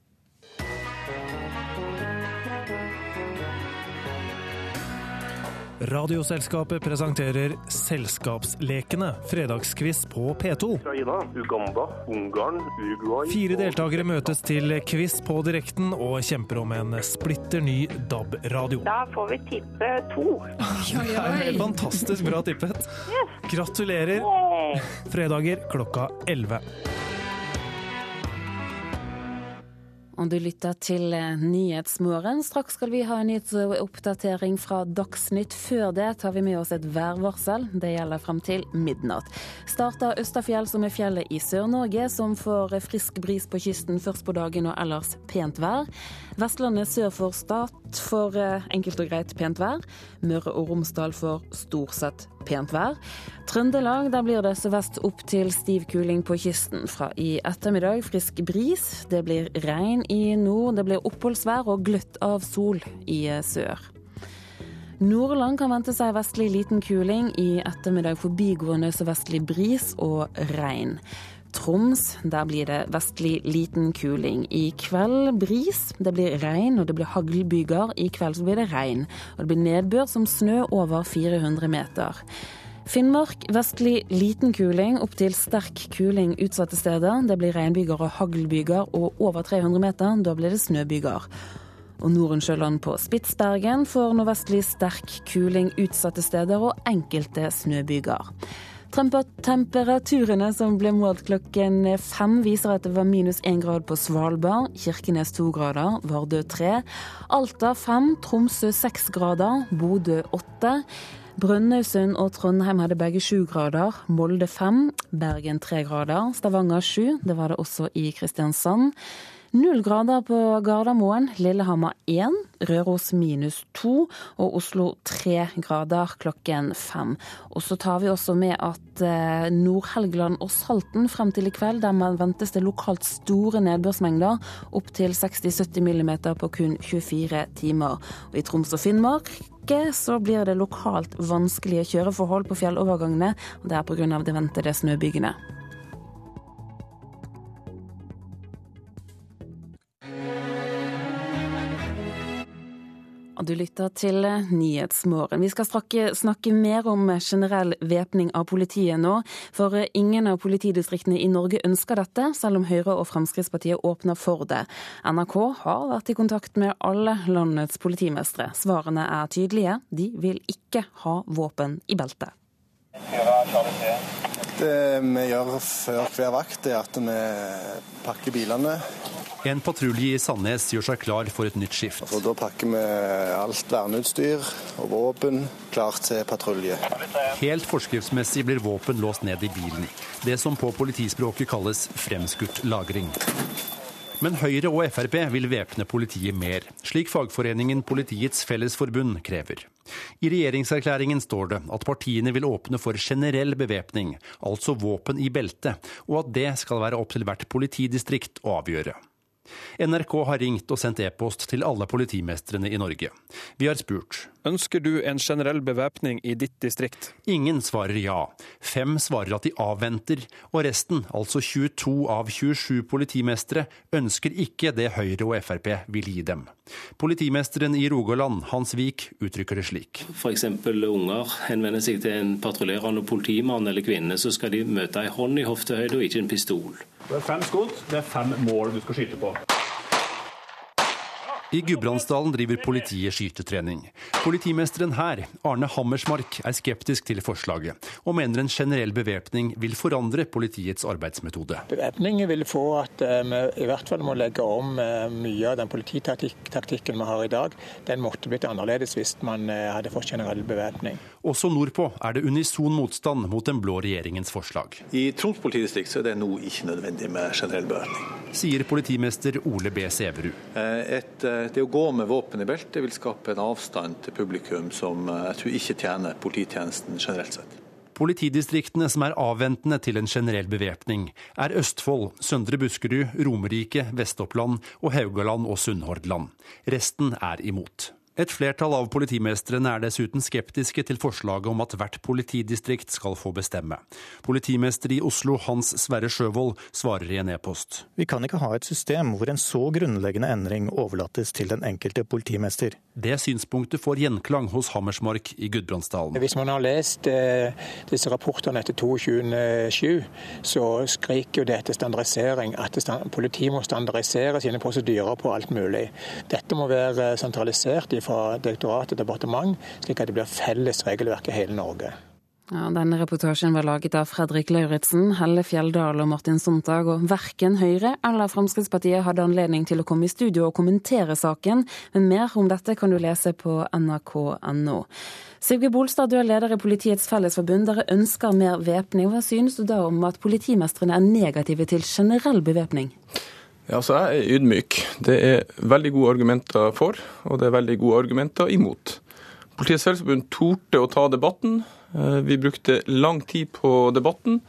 S35: Radioselskapet presenterer Selskapslekene, fredagskviss på P2.
S36: Ukraina, Uganda, Ungarn, Uruguay
S35: Fire deltakere møtes til quiz på direkten og kjemper om en splitter ny DAB-radio.
S37: Da får vi tippe to.
S35: Det er helt fantastisk bra tippet. Gratulerer. Fredager klokka 11.
S1: Og du lytter til Nyhetsmorgen. Straks skal vi ha en nyhetsoppdatering fra Dagsnytt. Før det tar vi med oss et værvarsel. Det gjelder frem til midnatt. Starter Østafjell, som er fjellet i Sør-Norge, som får frisk bris på kysten først på dagen og ellers pent vær. Vestlandet sør for Stad får enkelt og greit pent vær. Møre og Romsdal får stort sett pent vær. Trøndelag der blir det sørvest opp til stiv kuling på kysten. Fra i ettermiddag frisk bris. Det blir regn i nord. Det blir oppholdsvær og gløtt av sol i sør. Nordland kan vente seg vestlig liten kuling. I ettermiddag forbigående sørvestlig bris og regn. Troms, der blir det vestlig liten kuling. I kveld bris, det blir regn og det blir haglbyger. I kveld så blir det regn, og det blir nedbør som snø over 400 meter. Finnmark vestlig liten kuling, opptil sterk kuling utsatte steder. Det blir regnbyger og haglbyger, og over 300 meter, da blir det snøbyger. Og Norensjøland på Spitsbergen får nordvestlig sterk kuling utsatte steder og enkelte snøbyger. Temperaturene som ble målt klokken fem, viser at det var minus én grad på Svalbard, Kirkenes to grader, Vardø tre, Alta fem, Tromsø seks grader, Bodø åtte. Brønnøysund og Trondheim hadde begge sju grader. Molde fem, Bergen tre grader. Stavanger sju, det var det også i Kristiansand. Null grader på Gardermoen, Lillehammer én, Røros minus to og Oslo tre grader klokken fem. Og så tar vi også med at eh, Nord-Helgeland og Salten frem til i kveld, der man ventes det lokalt store nedbørsmengder, opptil 60-70 millimeter på kun 24 timer. Og I Troms og Finnmark så blir det lokalt vanskelige kjøreforhold på fjellovergangene, og det er pga. det ventede snøbygene. Du lytter til Nyhetsmorgen. Vi skal snakke mer om generell væpning av politiet nå. For ingen av politidistriktene i Norge ønsker dette, selv om Høyre og Fremskrittspartiet åpner for det. NRK har vært i kontakt med alle landets politimestre. Svarene er tydelige. De vil ikke ha våpen i beltet.
S38: Det vi gjør før hver vakt, er at vi pakker bilene
S39: en patrulje i Sandnes gjør seg klar for et nytt skift.
S38: Altså, da pakker vi alt verneutstyr og våpen klart til patrulje.
S39: Helt forskriftsmessig blir våpen låst ned i bilen. Det som på politispråket kalles fremskutt lagring. Men Høyre og Frp vil væpne politiet mer, slik fagforeningen Politiets Fellesforbund krever. I regjeringserklæringen står det at partiene vil åpne for generell bevæpning, altså våpen i beltet, og at det skal være opp til hvert politidistrikt å avgjøre. NRK har ringt og sendt e-post til alle politimestrene i Norge. Vi har spurt.
S40: Ønsker du en generell bevæpning i ditt distrikt?
S39: Ingen svarer ja. Fem svarer at de avventer, og resten, altså 22 av 27 politimestre, ønsker ikke det Høyre og Frp vil gi dem. Politimesteren i Rogaland, Hans Vik, uttrykker det slik.
S41: F.eks. unger henvender seg til en patruljerende politimann eller -kvinne, så skal de møte ei hånd i hoftehøyde og ikke en pistol.
S40: Det er fem skudd, det er fem mål du skal skyte på.
S39: I Gudbrandsdalen driver politiet skytetrening. Politimesteren her, Arne Hammersmark, er skeptisk til forslaget, og mener en generell bevæpning vil forandre politiets arbeidsmetode.
S42: Bevæpning vil få at eh, vi i hvert fall må legge om eh, mye av den polititaktikken vi har i dag. Den måtte blitt annerledes hvis man eh, hadde fått generell bevæpning.
S39: Også nordpå er det unison motstand mot den blå regjeringens forslag.
S38: I Troms politidistrikt er det nå ikke nødvendig med generell bevæpning.
S39: Sier politimester Ole B. Sæverud.
S38: Et det å gå med våpen i beltet vil skape en avstand til publikum som eh, jeg tror ikke tjener polititjenesten generelt sett.
S39: Politidistriktene som er avventende til en generell bevæpning, er Østfold, Søndre Buskerud, Romerike, Vest-Oppland og Haugaland og Sunnhordland. Resten er imot. Et flertall av politimestrene er dessuten skeptiske til forslaget om at hvert politidistrikt skal få bestemme. Politimester i Oslo Hans Sverre Sjøvold svarer i en e-post.
S43: Vi kan ikke ha et system hvor en så grunnleggende endring overlates til den enkelte politimester.
S39: Det synspunktet får gjenklang hos Hammersmark i Gudbrandsdalen.
S42: Hvis man har lest eh, disse rapportene etter 22.7, så skriker jo det etter standardisering. At politiet må standardisere sine prosedyrer på alt mulig. Dette må være sentralisert i fra direktorat og departement, slik at det blir felles regelverk i hele Norge.
S1: Ja, denne reportasjen var laget av Fredrik Lauritzen, Helle Fjelldal og Martin Sontag, og verken Høyre eller Fremskrittspartiet hadde anledning til å komme i studio og kommentere saken, men mer om dette kan du lese på nrk.no. Sigve Bolstad, du er leder i Politiets Fellesforbund. Dere ønsker mer væpning. Hva synes du da om at politimestrene er negative til generell bevæpning?
S44: Ja, så Jeg er ydmyk. Det er veldig gode argumenter for, og det er veldig gode argumenter imot. Politiets Fellesforbund torde å ta debatten. Eh, vi brukte lang tid på debatten.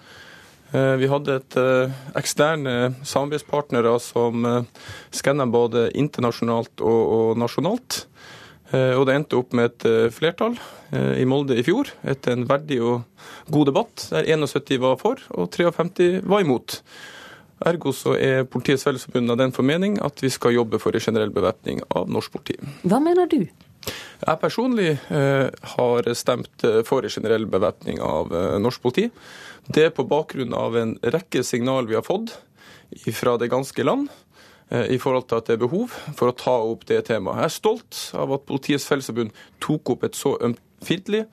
S44: Eh, vi hadde et eh, eksterne samarbeidspartnere som skanna både internasjonalt og nasjonalt. Og det endte opp med et flertall i Molde i fjor etter en verdig og god debatt, der 71 var for og 53 var imot. Ergo så er Politiets Fellesforbund av den formening at vi skal jobbe for en generell bevæpning av norsk politi.
S1: Hva mener du?
S44: Jeg personlig eh, har stemt eh, for en generell bevæpning av eh, norsk politi. Det er på bakgrunn av en rekke signal vi har fått fra det ganske land eh, i forhold til at det er behov for å ta opp det temaet. Jeg er stolt av at Politiets Fellesforbund tok opp et så ømfintlig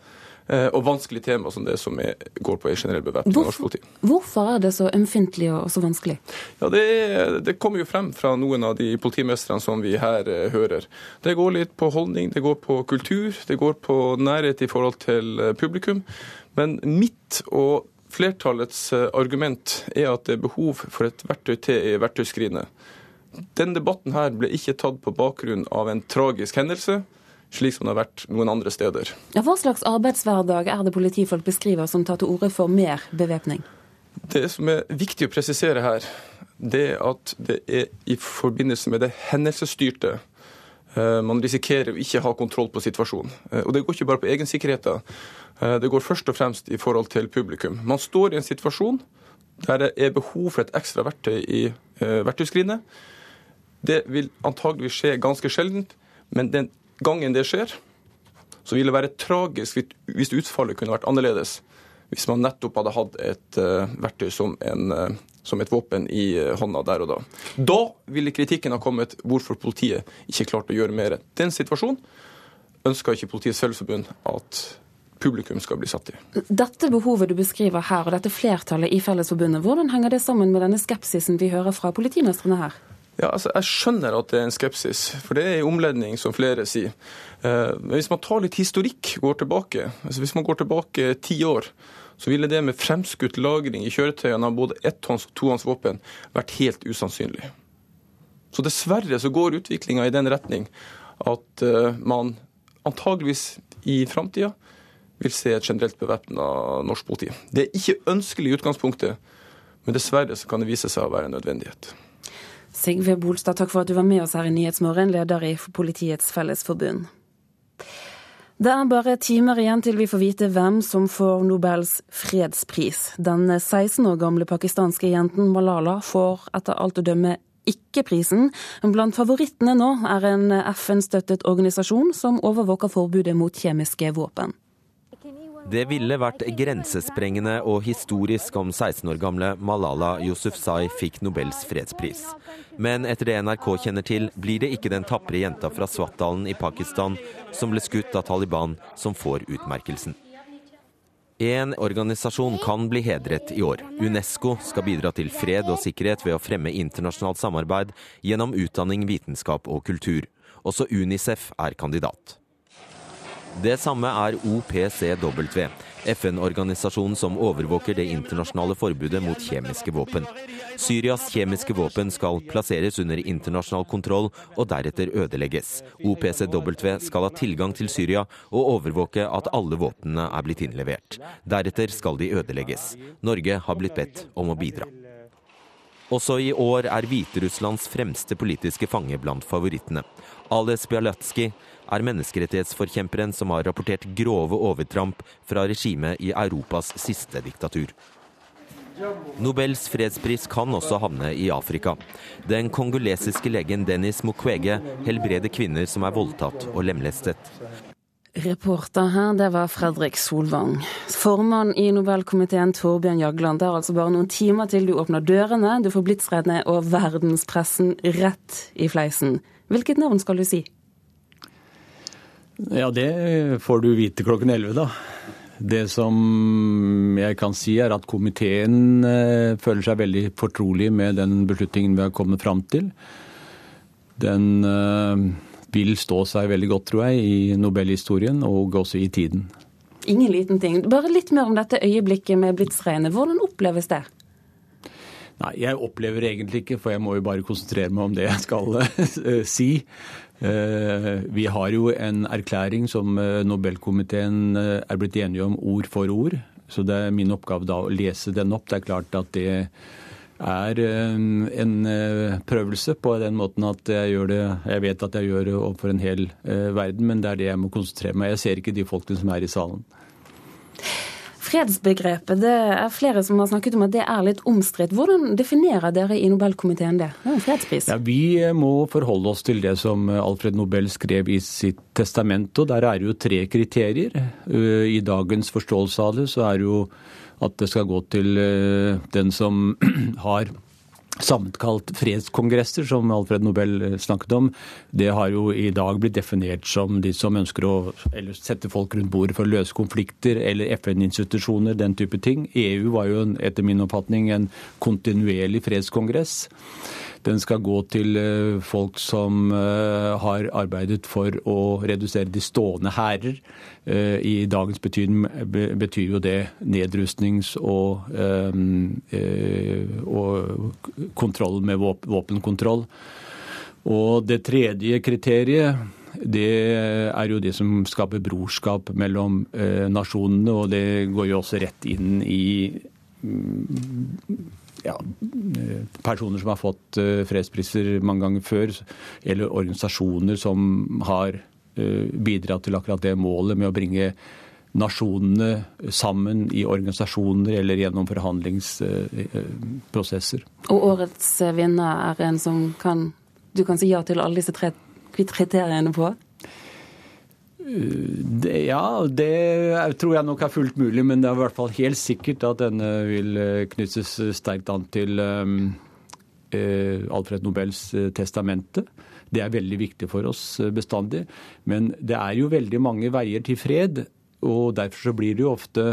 S44: og vanskelige tema som det som er, går på en generell bevæpning av norsk politi.
S1: Hvorfor er det så ømfintlig og så vanskelig?
S44: Ja, det, det, kommer jo frem fra noen av de politimestrene som vi her eh, hører. Det går litt på holdning, det går på kultur, det går på nærhet i forhold til eh, publikum. Men mitt og flertallets eh, argument er at det er behov for et verktøy til i verktøyskrinet. Den debatten her ble ikke tatt på bakgrunn av en tragisk hendelse, slik som det har vært noen andre steder.
S1: Ja, hva slags arbeidshverdag er det politifolk beskriver som tar til orde for mer bevæpning?
S44: Det som er viktig å presisere her, det er at det er i forbindelse med det hendelsesstyrte eh, man risikerer å ikke ha kontroll på situasjonen. Eh, og det går ikke bare på egensikkerheten. Eh, det går først og fremst i forhold til publikum. Man står i en situasjon der det er behov for et ekstra verktøy i verktøyskrinet. Det vil antageligvis skje ganske sjeldent, men den gangen det skjer, så vil det være tragisk hvis utfallet kunne vært annerledes. Hvis man nettopp hadde hatt et uh, verktøy som, en, uh, som, et våpen i uh, hånda der og da. Da ville kritikken ha kommet hvorfor politiet ikke klarte å gjøre mer. Den situasjonen ønsker ikke Politiets Fellesforbund at publikum skal bli satt i.
S1: Dette behovet du beskriver her, og dette flertallet i Fellesforbundet, hvordan henger det sammen med denne skepsisen vi hører fra politimestrene her?
S44: Ja, altså, Jeg skjønner at det er en skepsis, for det er en omledning, som flere sier. Eh, men hvis man tar litt historikk, går tilbake, altså hvis man går tilbake ti år, så ville det med fremskutt lagring i kjøretøyene av både etthånds og tohånds våpen vært helt usannsynlig. Så dessverre så går utviklinga i den retning at uh, man antageligvis i framtida vil se et generelt bevæpna norsk politi. Det er ikke ønskelig i utgangspunktet, men dessverre så kan det vise seg å være en nødvendighet.
S1: Sigve Bolstad, takk for at du var med oss her i Nyhetsmorgen, leder i Politiets Fellesforbund. Det er bare timer igjen til vi får vite hvem som får Nobels fredspris. Den 16 år gamle pakistanske jenten Malala får etter alt å dømme ikke prisen. Blant favorittene nå er en FN-støttet organisasjon som overvåker forbudet mot kjemiske våpen.
S45: Det ville vært grensesprengende og historisk om 16 år gamle Malala Yousufzai fikk Nobels fredspris. Men etter det NRK kjenner til, blir det ikke den tapre jenta fra Swat-dalen i Pakistan som ble skutt av Taliban, som får utmerkelsen. En organisasjon kan bli hedret i år. Unesco skal bidra til fred og sikkerhet ved å fremme internasjonalt samarbeid gjennom utdanning, vitenskap og kultur. Også Unicef er kandidat. Det samme er OPCW, FN-organisasjonen som overvåker det internasjonale forbudet mot kjemiske våpen. Syrias kjemiske våpen skal plasseres under internasjonal kontroll og deretter ødelegges. OPCW skal ha tilgang til Syria og overvåke at alle våpnene er blitt innlevert. Deretter skal de ødelegges. Norge har blitt bedt om å bidra. Også i år er Hviterusslands fremste politiske fange blant favorittene. Ales Bialatskij er menneskerettighetsforkjemperen som har rapportert grove overtramp fra regimet i Europas siste diktatur. Nobels fredspris kan også havne i Afrika. Den kongolesiske legen Dennis Mukwege helbreder kvinner som er voldtatt og lemlestet.
S1: Reporter her, det var Fredrik Solvang. Formann i Nobelkomiteen Torbjørn Jagland. Det er altså bare noen timer til du åpner dørene. Du får blitsreddene og verdenspressen rett i fleisen. Hvilket navn skal du si?
S46: Ja, det får du vite klokken 11, da. Det som jeg kan si, er at komiteen eh, føler seg veldig fortrolig med den beslutningen vi har kommet fram til. Den eh, vil stå seg veldig godt, tror jeg, i Nobelhistorien og også i tiden.
S1: Ingen liten ting. Bare litt mer om dette øyeblikket med blitsregnet. Hvordan oppleves det?
S46: Nei, jeg opplever egentlig ikke, for jeg må jo bare konsentrere meg om det jeg skal si. Eh, vi har jo en erklæring som eh, Nobelkomiteen eh, er blitt enige om ord for ord. Så det er min oppgave da å lese den opp. Det er klart at det er en prøvelse på den måten at jeg gjør det Jeg vet at jeg gjør det overfor en hel verden, men det er det jeg må konsentrere meg Jeg ser ikke de folkene som er i salen.
S1: Fredsbegrepet, det er flere som har snakket om at det er litt omstridt. Hvordan definerer dere i Nobelkomiteen det? Det er en fredspris.
S46: Ja, vi må forholde oss til det som Alfred Nobel skrev i sitt testament. og Der er det jo tre kriterier. Eh, I dagens forståelse av det så er det jo at det skal gå til eh, den som har sammenkalt fredskongresser, som Alfred Nobel eh, snakket om, det har jo i dag blitt definert som de som ønsker å sette folk rundt bordet for å løse konflikter, eller FN-institusjoner, den type ting. EU var jo etter min oppfatning en kontinuerlig fredskongress. Den skal gå til eh, folk som eh, har arbeidet for å redusere de stående hærer. Eh, I dagens betydning betyr jo det nedrustnings- og, og kontroll med våpenkontroll. Og det tredje kriteriet det er jo det som skaper brorskap mellom nasjonene, og det går jo også rett inn i mm, ja, personer som har fått eh, fredspriser mange ganger før, eller organisasjoner som har eh, bidratt til akkurat det målet med å bringe nasjonene sammen i organisasjoner eller gjennom forhandlingsprosesser.
S1: Og årets vinner er en som kan, du kan si ja til alle disse tre kriteriene på?
S46: Det, ja, det tror jeg nok er fullt mulig, men det er i hvert fall helt sikkert at denne vil eh, knyttes sterkt an til um, Alfred Nobels testamente. Det er veldig viktig for oss bestandig. Men det er jo veldig mange veier til fred, og derfor så blir det jo ofte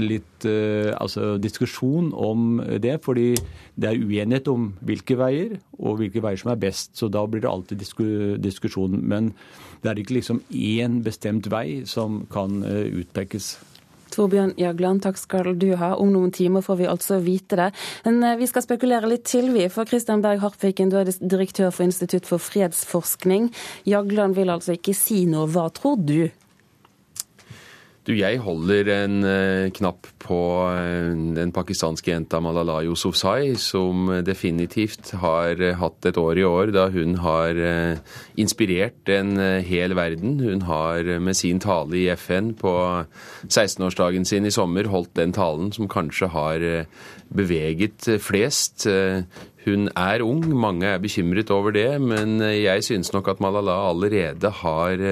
S46: litt uh, altså, diskusjon om det. Fordi det er uenighet om hvilke veier, og hvilke veier som er best. Så da blir det alltid disku, diskusjon. Men det er ikke liksom én bestemt vei som kan eh, utpekes.
S1: Torbjørn Jagland, takk skal du ha. Om noen timer får vi altså vite det. Men eh, vi skal spekulere litt til, vi. For Christian Berg Harpviken, du er direktør for Institutt for fredsforskning. Jagland vil altså ikke si noe. Hva tror du?
S47: Du, jeg holder en uh, knapp på uh, den pakistanske jenta Malala Yousufzai, som definitivt har uh, hatt et år i år da hun har inspirert en hel verden. Hun har med sin tale i FN på 16-årsdagen sin i sommer holdt den talen som kanskje har beveget flest. Hun er ung, mange er bekymret over det, men jeg synes nok at Malala allerede har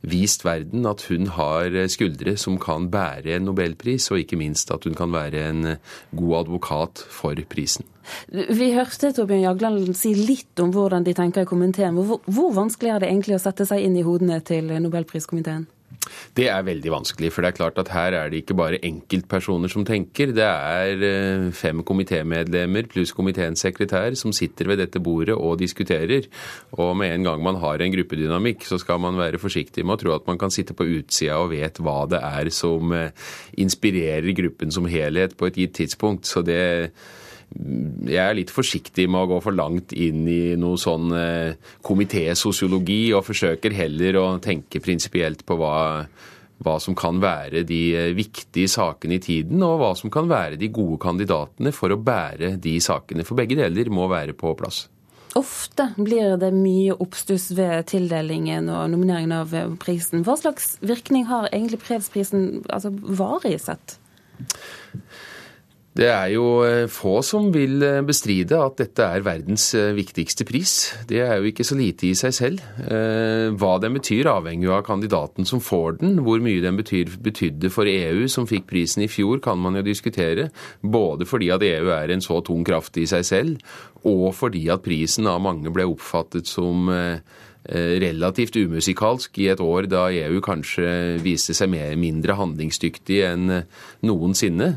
S47: vist verden at hun har skuldre som kan bære en nobelpris, og ikke minst at hun kan være en god advokat for prisen.
S1: Vi hørte Torbjørn Jagland si litt om hvordan de tenker i komiteen. Hvor, hvor vanskelig er det egentlig å sette seg inn i hodene til nobelpriskomiteen?
S47: Det er veldig vanskelig, for det er klart at her er det ikke bare enkeltpersoner som tenker. Det er eh, fem komitémedlemmer pluss komiteens sekretær som sitter ved dette bordet og diskuterer. Og med en gang man har en gruppedynamikk, så skal man være forsiktig med å tro at man kan sitte på utsida og vet hva det er som eh, inspirerer gruppen som helhet på et gitt tidspunkt. Så det jeg er litt forsiktig med å gå for langt inn i noe sånn eh, komitésosiologi, og forsøker heller å tenke prinsipielt på hva, hva som kan være de eh, viktige sakene i tiden, og hva som kan være de gode kandidatene for å bære de sakene. For begge deler må være på plass.
S1: Ofte blir det mye oppstuss ved tildelingen og nomineringen av prisen. Hva slags virkning har egentlig fredsprisen altså varig sett?
S47: Det er jo eh, få som vil eh, bestride at dette er verdens eh, viktigste pris. Det er jo ikke så lite i seg selv. Hva den betyr avhenger jo av kandidaten som får den. Hvor mye den betyr, betydde for EU, som fikk prisen i fjor, kan man jo diskutere. Både fordi at EU er en så tung kraft i seg selv, og fordi at prisen av mange ble oppfattet som relativt umusikalsk i et år da EU kanskje viste seg mer, mindre handlingsdyktig enn noensinne.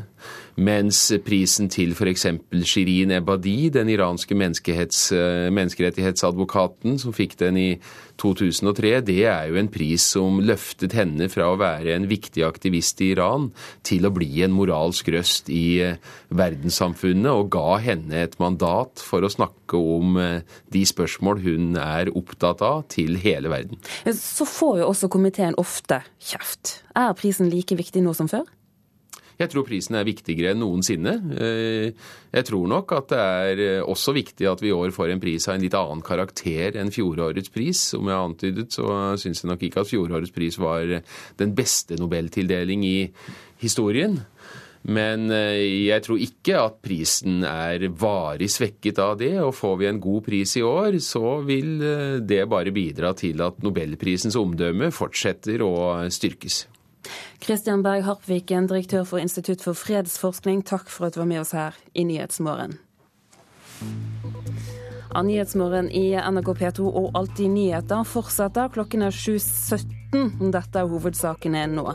S47: Mens prisen til f.eks. Shirin Ebadi, den iranske eh, menneskerettighetsadvokaten som fikk den i 2003, det er jo en pris som løftet henne fra å være en viktig aktivist i Iran til å bli en moralsk røst i eh, verdenssamfunnet, og ga henne et mandat for å snakke om eh, de spørsmål hun er opptatt av, til hele verden.
S1: Så får jo også komiteen ofte kjeft. Er prisen like viktig nå som før?
S47: Jeg tror prisen er viktigere enn noensinne. Eh, jeg tror nok at det er eh, også viktig at vi i år får en pris av en litt annen karakter enn fjorårets pris. Som jeg har antydet, så syns jeg nok ikke at fjorårets pris var den beste nobeltildeling i historien. Men eh, jeg tror ikke at prisen er varig svekket av det. Og får vi en god pris i år, så vil det bare bidra til at nobelprisens omdømme fortsetter å styrkes.
S1: Kristian Berg Harpviken, direktør for Institutt for fredsforskning, takk for at du var med oss her i Nyhetsmorgen. Nyhetsmorgen i NRK P2 og Alltid nyheter fortsetter. Klokken er 7.17. Dette er hovedsakene nå.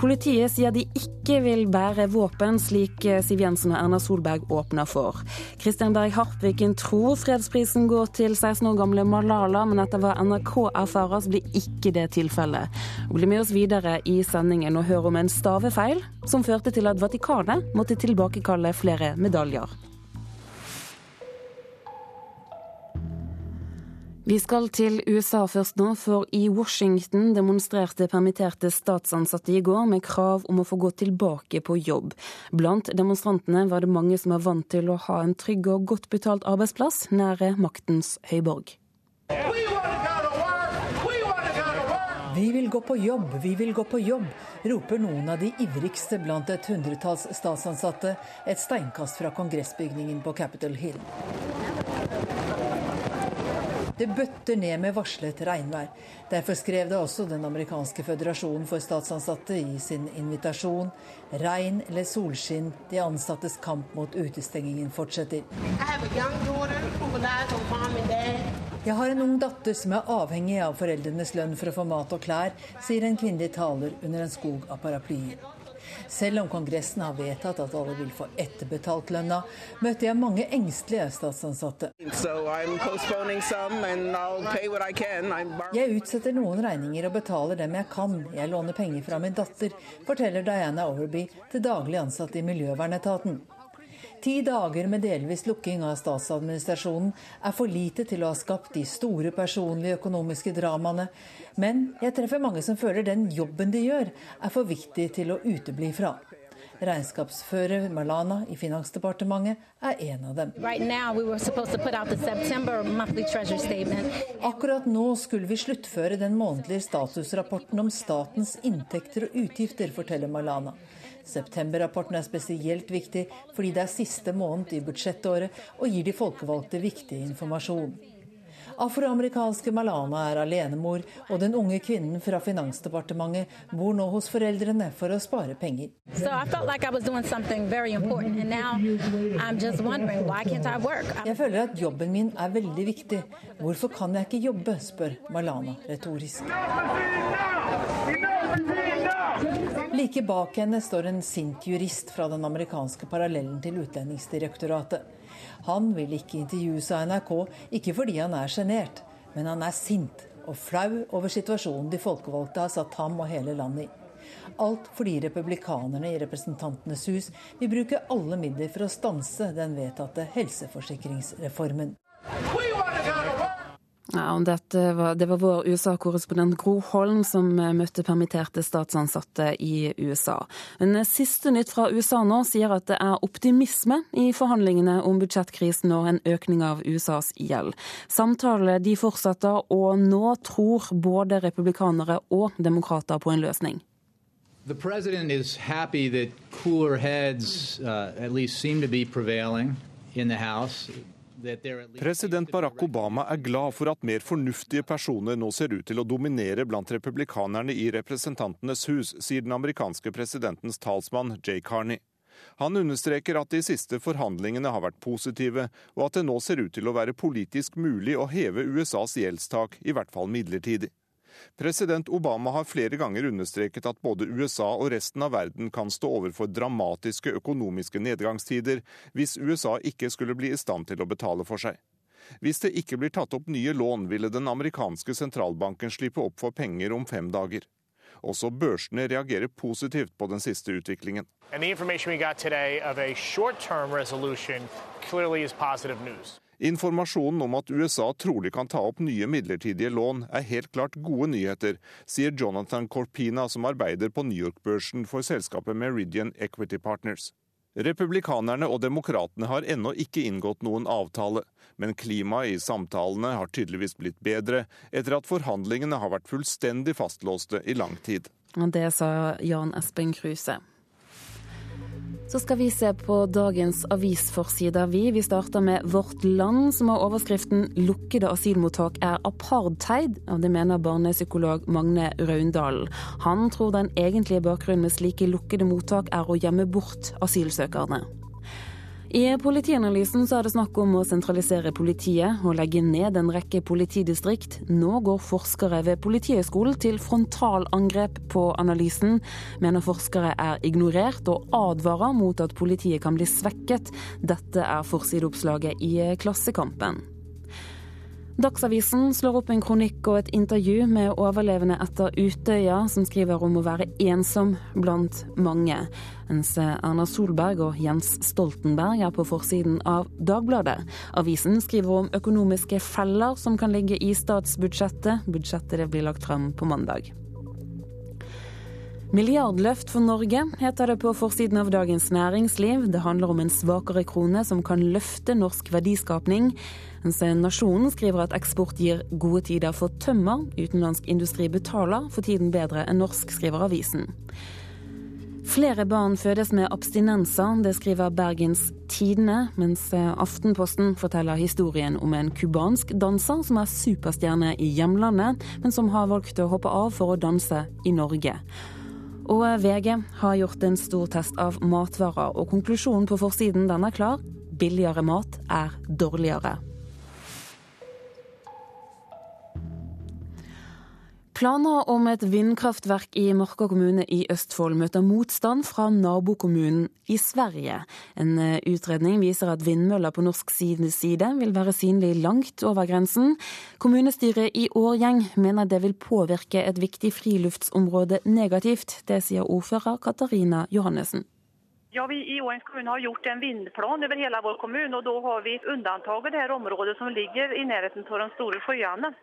S1: Politiet sier de ikke vil bære våpen, slik Siv Jensen og Erna Solberg åpner for. Kristian Berg Harpviken tror fredsprisen går til 16 år gamle Malala, men etter hva NRK erfarer, blir ikke det tilfellet. Bli med oss videre i sendingen og hør om en stavefeil som førte til at Vatikanet måtte tilbakekalle flere medaljer. Vi skal til USA først nå, for i Washington demonstrerte permitterte statsansatte i går med krav om å få gå tilbake på jobb. Blant demonstrantene var det mange som er vant til å ha en trygg og godt betalt arbeidsplass nære maktens høyborg.
S48: Vi vil gå på jobb, vi vil gå på jobb, roper noen av de ivrigste blant et hundretalls statsansatte et steinkast fra kongressbygningen på Capitol Hill. Det bøtter ned med varslet regnvær. Derfor skrev det også den amerikanske føderasjonen for statsansatte i sin invitasjon. Regn eller solskinn, de ansattes kamp mot utestengingen fortsetter. Jeg har en ung datter som er avhengig av foreldrenes lønn for å få mat og klær, sier en kvinnelig taler under en skog av paraplyer. Selv om Kongressen har vedtatt at alle vil få etterbetalt lønna, møtte jeg mange engstelige statsansatte. Jeg utsetter noen regninger og betaler dem jeg kan. Jeg låner penger fra min datter, forteller Diana Overby til daglig ansatt i Miljøvernetaten. Ti dager med delvis lukking av statsadministrasjonen er for lite til å ha skapt de store personlige økonomiske dramaene, men jeg treffer mange som føler den jobben de gjør, er for viktig til å utebli fra. Regnskapsfører Malana i Finansdepartementet er en av dem. Akkurat nå skulle vi sluttføre den månedlige statusrapporten om statens inntekter og utgifter, forteller Malana. Septemberrapporten er spesielt viktig fordi det er siste måned i budsjettåret og gir de folkevalgte viktig informasjon. Afroamerikanske Malana er alenemor, og den unge kvinnen fra Finansdepartementet bor nå hos foreldrene for å spare penger. Jeg føler at jobben min er veldig viktig. Hvorfor kan jeg ikke jobbe, spør Malana retorisk. Like bak henne står en sint jurist fra den amerikanske parallellen til Utlendingsdirektoratet. Han vil ikke intervjues av NRK, ikke fordi han er sjenert, men han er sint og flau over situasjonen de folkevalgte har satt ham og hele landet i. Alt fordi republikanerne i Representantenes hus vil bruke alle midler for å stanse den vedtatte helseforsikringsreformen.
S1: Ja, var, det var vår USA-korrespondent Gro Holm som eh, møtte permitterte statsansatte i USA. Men eh, siste nytt fra USA nå sier at det er optimisme i forhandlingene om budsjettkrisen og en økning av USAs gjeld. Samtalene de fortsetter, og nå tror både republikanere og demokrater på en løsning.
S49: The president is happy that cooler heads uh, at least seem to be prevailing in the House.
S50: President Barack Obama er glad for at mer fornuftige personer nå ser ut til å dominere blant republikanerne i Representantenes hus, sier den amerikanske presidentens talsmann Jay Carney. Han understreker at de siste forhandlingene har vært positive, og at det nå ser ut til å være politisk mulig å heve USAs gjeldstak, i hvert fall midlertidig. President Obama har flere ganger understreket at både USA og resten av verden kan stå overfor dramatiske økonomiske nedgangstider hvis USA ikke skulle bli i stand til å betale for seg. Hvis det ikke blir tatt opp nye lån, ville den amerikanske sentralbanken slippe opp for penger om fem dager. Også børsene reagerer positivt på den siste utviklingen. And the information we got today of a short-term resolution clearly is positive news. Informasjonen om at USA trolig kan ta opp nye midlertidige lån, er helt klart gode nyheter, sier Jonathan Corpina, som arbeider på New York-børsen for selskapet Meridian Equity Partners. Republikanerne og demokratene har ennå ikke inngått noen avtale, men klimaet i samtalene har tydeligvis blitt bedre etter at forhandlingene har vært fullstendig fastlåste i lang tid.
S1: Det sa Jan Espen Kruse. Så skal vi se på dagens avisforsider, vi. Vi starter med Vårt Land, som har overskriften 'Lukkede asylmottak er apartheid'. og Det mener barnepsykolog Magne Raundalen. Han tror den egentlige bakgrunnen med slike lukkede mottak er å gjemme bort asylsøkerne. I Politianalysen så er det snakk om å sentralisere politiet og legge ned en rekke politidistrikt. Nå går forskere ved Politihøgskolen til frontalangrep på analysen, mener forskere er ignorert og advarer mot at politiet kan bli svekket. Dette er forsideoppslaget i Klassekampen. Dagsavisen slår opp en kronikk og et intervju med overlevende etter Utøya, som skriver om å være ensom blant mange, mens Erna Solberg og Jens Stoltenberg er på forsiden av Dagbladet. Avisen skriver om økonomiske feller som kan ligge i statsbudsjettet. Budsjettet blir lagt frem på mandag. Milliardløft for Norge, heter det på forsiden av Dagens Næringsliv. Det handler om en svakere krone som kan løfte norsk verdiskapning. Mens Nasjonen skriver at eksport gir gode tider for tømmer. Utenlandsk industri betaler for tiden bedre enn norsk, skriver avisen. Flere barn fødes med abstinenser, det skriver Bergens Tidende, mens Aftenposten forteller historien om en cubansk danser som er superstjerne i hjemlandet, men som har valgt å hoppe av for å danse i Norge. Og VG har gjort en stor test av matvarer, og konklusjonen på forsiden den er klar. Billigere mat er dårligere. Planer om et vindkraftverk i Marka kommune i Østfold møter motstand fra nabokommunen i Sverige. En utredning viser at vindmøller på norsk side vil være synlig langt over grensen. Kommunestyret i Årgjeng mener det vil påvirke et viktig friluftsområde negativt. Det sier ordfører Katarina Johannessen.
S37: Ja, vi i Årens kommun har gjort en vindplan over hele vår kommune, og da har vi unntatt det her området som ligger i nærheten av de store sjøene.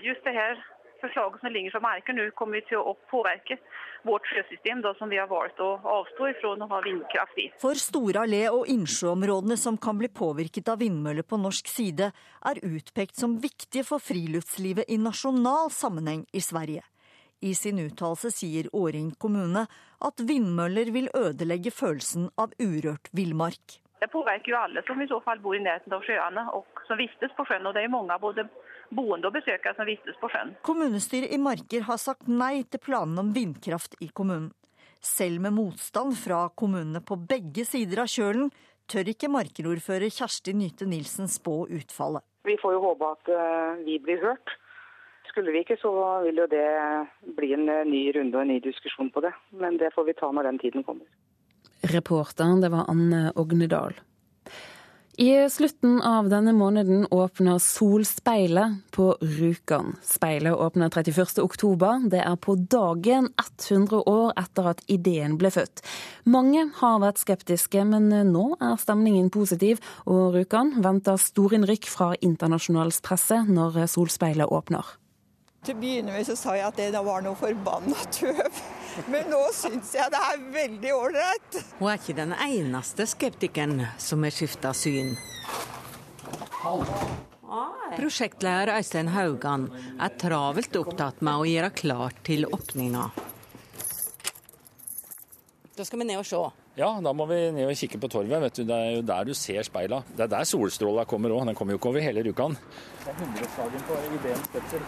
S37: Just det her forslaget som ligger fra marken nå, kommer til å påvirke vårt sjøsystem, da, som vi har valgt å avstå ifrån å ha vindkraft i.
S51: For store allé- og innsjøområdene som kan bli påvirket av vindmøller på norsk side, er utpekt som viktige for friluftslivet i nasjonal sammenheng i Sverige. I sin uttalelse sier Åring kommune at vindmøller vil ødelegge følelsen av urørt villmark.
S37: Det påvirker jo alle som i så fall bor i nærheten av sjøene og som vistes på sjøen. og det er mange både boende og besøkere som vistes på sjøen.
S51: Kommunestyret i Marker har sagt nei til planene om vindkraft i kommunen. Selv med motstand fra kommunene på begge sider av kjølen, tør ikke Marker-ordfører Kjersti Nyte Nilsen spå utfallet.
S52: Vi får jo håpe at eh, vi blir hørt. Skulle vi ikke, så vil jo det bli en eh, ny runde og en ny diskusjon på det. Men det får vi ta når den tiden kommer.
S1: Reporteren, det var Anne Ognedal. I slutten av denne måneden åpner Solspeilet på Rjukan. Speilet åpner 31. oktober. Det er på dagen 100 år etter at ideen ble født. Mange har vært skeptiske, men nå er stemningen positiv, og Rjukan venter storinnrykk fra internasjonal presse når Solspeilet åpner.
S53: Til å begynne med så sa jeg at det var noe forbanna tøv. Men nå syns jeg det er veldig ålreit.
S54: Hun er ikke den eneste skeptikeren som har skifta syn. Prosjektleder Øystein Haugan er travelt opptatt med å gjøre klart til åpninga. Da skal vi ned og se.
S55: Ja, da må vi ned og kikke på torvet. vet du. Det er jo der du ser speila. Det er der solstråla kommer òg. Den kommer jo ikke over hele Rjukan. Det er 100-årsdagen på ideens fødsel.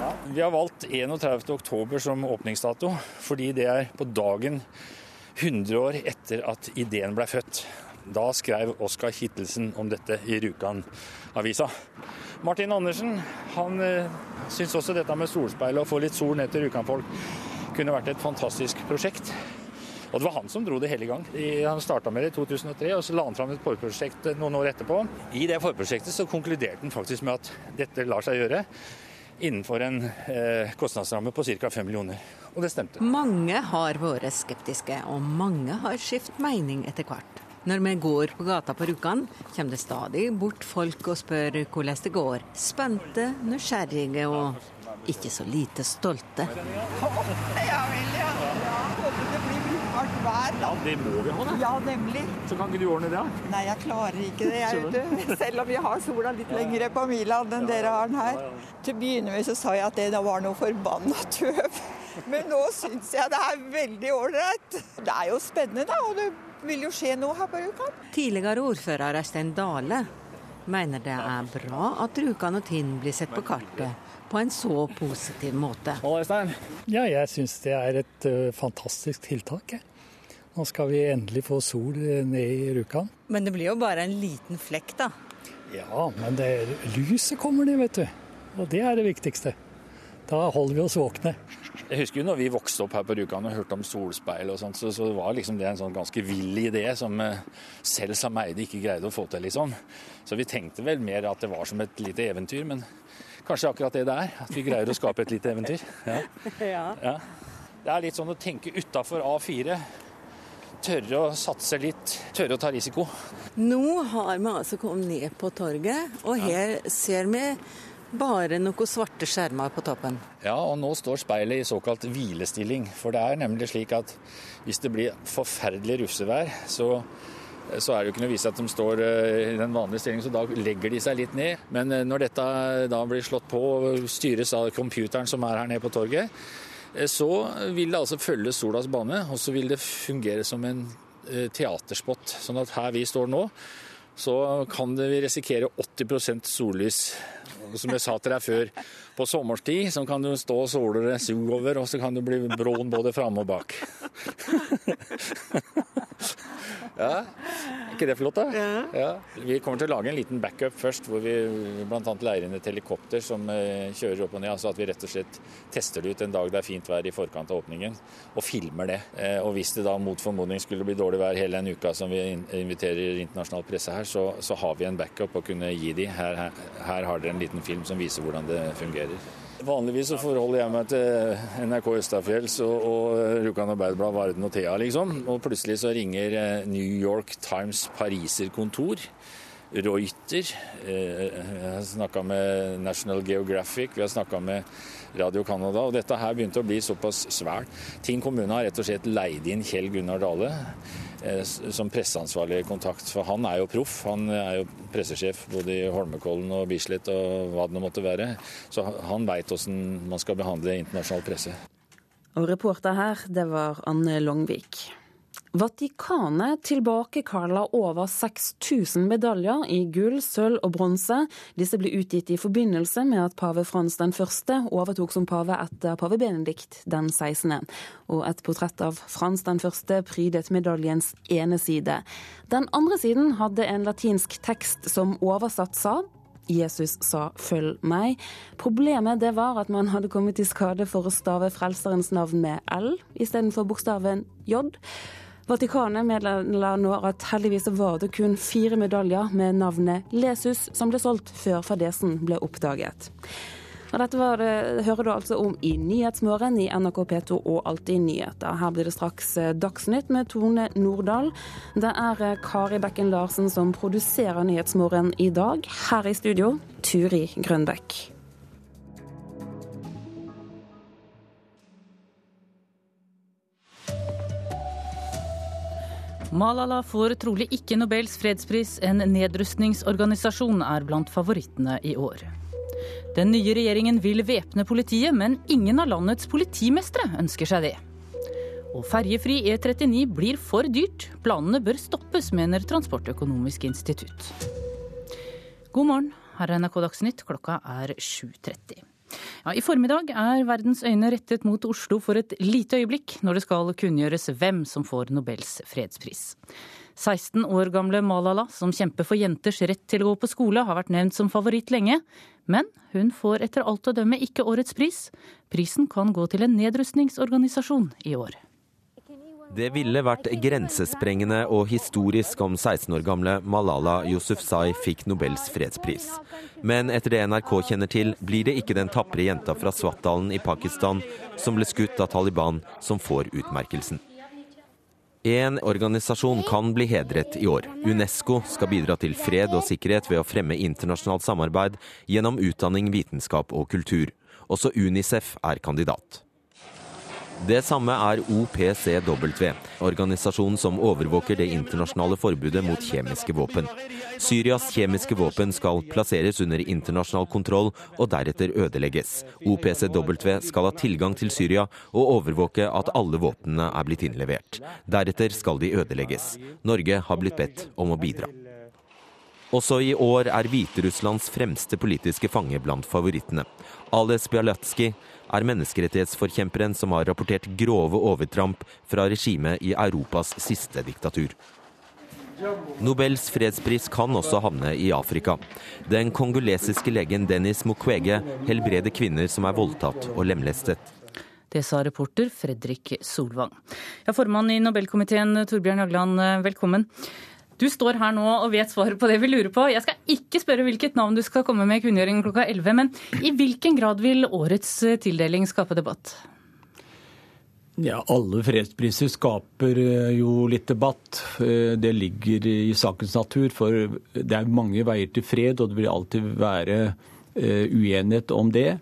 S55: Ja. Vi har valgt 31.10 som åpningsdato, fordi det er på dagen 100 år etter at ideen ble født. Da skrev Oskar Kittelsen om dette i Rjukan-avisa. Martin Andersen han øh, syns også dette med solspeil og få litt sol ned til Rjukan-folk kunne vært et fantastisk prosjekt. Og det var han som dro det hele i gang. Han starta med det i 2003, og så la han fram et forprosjekt noen år etterpå. I det forprosjektet så konkluderte han faktisk med at dette lar seg gjøre innenfor en eh, kostnadsramme på ca. 5 millioner. Og det stemte.
S54: Mange har vært skeptiske, og mange har skiftet mening etter hvert. Når vi går på gata på Rjukan, kommer det stadig bort folk og spør hvordan det går. Spente, nysgjerrige og ikke så lite stolte.
S53: Ja vel, ja. Håper det blir brukbart vær.
S55: Ja, det må vi ha, da.
S53: Ja, nemlig.
S55: Så kan ikke du ordne det? da?
S53: Nei, jeg klarer ikke det, jeg, vet du. Selv om vi har sola litt lengre på Miland enn dere har den her. Til å begynne med så sa jeg at det var noe forbanna tøv. Men nå syns jeg det er veldig ålreit. Det er jo spennende, da. Og det vil jo skje noe her på Rjukan.
S54: Tidligere ordfører Øystein Dale mener det er bra at Rjukan og Tinn blir sett på kartet på en så positiv måte.
S55: Øystein?
S56: Ja, jeg syns det er et fantastisk tiltak.
S57: Nå skal vi endelig få sol ned i Rjukan.
S54: Men det blir jo bare en liten flekk, da?
S57: Ja, men det, lyset kommer ned, vet du. Og det er det viktigste. Da holder vi oss våkne.
S55: Jeg husker jo når vi vokste opp her på Rjukan og hørte om solspeil og sånt, så, så var liksom det en sånn ganske vill idé som selv Sameide ikke greide å få til, liksom. Så vi tenkte vel mer at det var som et lite eventyr, men kanskje akkurat det det er. At vi greier å skape et lite eventyr. Ja.
S54: Ja.
S55: Det er litt sånn å tenke utafor A4. Tørre å satse litt, tørre å ta risiko.
S54: Nå har vi altså kommet ned på torget, og her ser vi bare noen svarte skjermer på toppen.
S55: Ja, og nå står speilet i såkalt hvilestilling. For det er nemlig slik at hvis det blir forferdelig russevær, så, så er det jo ikke noe vise at de står eh, i den vanlige stillingen, så da legger de seg litt ned. Men eh, når dette da blir slått på og styres av computeren som er her nede på torget, eh, så vil det altså følge solas bane, og så vil det fungere som en eh, teaterspott. Sånn at her vi står nå, så kan vi risikere 80% sollys. Som jeg sa til deg før, på sommerstid så kan du stå og sole deg sugover, og så kan du bli brun både fram og bak. Ja, er ikke det flott, da? Ja. Vi kommer til å lage en liten backup først, hvor vi bl.a. leier inn et helikopter som eh, kjører opp og ned. Altså at vi rett og slett tester det ut en dag det er fint vær i forkant av åpningen, og filmer det. Eh, Og hvis det da mot formodning skulle bli dårlig vær hele den uka som vi inviterer internasjonal presse her, så, så har vi en backup å kunne gi de. Her, her, her har dere en liten film som viser hvordan det fungerer. Vanligvis så forholder jeg meg til NRK Østafjells og, og Rjukan Arbeiderblad, Varden og Thea, liksom. Og plutselig så ringer eh, New York Times pariserkontor. Reuter. eh, Jeg har snakka med National Geographic, vi har snakka med Radio Canada. Og dette her begynte å bli såpass svært. Ting kommune har rett og slett leid inn Kjell Gunnar Dale eh, som presseansvarlig kontakt. For han er jo proff. Han er jo pressesjef både i Holmenkollen og Bislett og hva det måtte være. Så han veit åssen man skal behandle internasjonal presse.
S1: Og reporter her, det var Anne Longvik. Vatikanet tilbakekaller over 6000 medaljer i gull, sølv og bronse. Disse ble utgitt i forbindelse med at pave Frans den første overtok som pave etter pave Benedikt den 16. Og et portrett av Frans den første prydet medaljens ene side. Den andre siden hadde en latinsk tekst som oversatt sa Jesus sa 'følg meg'. Problemet det var at man hadde kommet i skade for å stave Frelserens navn med L istedenfor bokstaven J. Vatikanet meddeler nå at heldigvis var det kun fire medaljer med navnet Lesus som ble solgt før fadesen ble oppdaget. Og dette var hører du altså om i Nyhetsmorgen i NRK P2 og Alltid nyheter. Her blir det straks eh, Dagsnytt med Tone Nordahl. Det er eh, Kari Bekken Larsen som produserer Nyhetsmorgen i dag. Her i studio, Turi Grønbekk.
S58: Malala får trolig ikke Nobels fredspris. En nedrustningsorganisasjon er blant favorittene i år. Den nye regjeringen vil væpne politiet, men ingen av landets politimestre ønsker seg det. Og ferjefri E39 blir for dyrt. Planene bør stoppes, mener Transportøkonomisk institutt. God morgen, her er NRK Dagsnytt. Klokka er 7.30. Ja, I formiddag er verdens øyne rettet mot Oslo for et lite øyeblikk, når det skal kunngjøres hvem som får Nobels fredspris. 16 år gamle Malala, som kjemper for jenters rett til å gå på skole, har vært nevnt som favoritt lenge. Men hun får etter alt å dømme ikke årets pris. Prisen kan gå til en nedrustningsorganisasjon i år.
S45: Det ville vært grensesprengende og historisk om 16 år gamle Malala Yousufzai fikk Nobels fredspris. Men etter det NRK kjenner til, blir det ikke den tapre jenta fra Swatdalen i Pakistan som ble skutt av Taliban, som får utmerkelsen. En organisasjon kan bli hedret i år. Unesco skal bidra til fred og sikkerhet ved å fremme internasjonalt samarbeid gjennom utdanning, vitenskap og kultur. Også Unicef er kandidat. Det samme er OPCW, organisasjonen som overvåker det internasjonale forbudet mot kjemiske våpen. Syrias kjemiske våpen skal plasseres under internasjonal kontroll og deretter ødelegges. OPCW skal ha tilgang til Syria og overvåke at alle våpnene er blitt innlevert. Deretter skal de ødelegges. Norge har blitt bedt om å bidra. Også i år er Hviterusslands fremste politiske fange blant favorittene. Ales Bialatskij, er menneskerettighetsforkjemperen som har rapportert grove overtramp fra regimet i Europas siste diktatur. Nobels fredspris kan også havne i Afrika. Den kongolesiske legen Dennis Mukwege helbreder kvinner som er voldtatt og lemlestet.
S58: Det sa reporter Fredrik Solvang. Ja, Formann i Nobelkomiteen Torbjørn Jagland, velkommen. Du står her nå og vet svaret på det vi lurer på. Jeg skal ikke spørre hvilket navn du skal komme med i kunngjøringen klokka 11, men i hvilken grad vil årets tildeling skape debatt?
S59: Ja, Alle fredspriser skaper eh, jo litt debatt. Eh, det ligger i sakens natur. For det er mange veier til fred, og det vil alltid være eh, uenighet om det.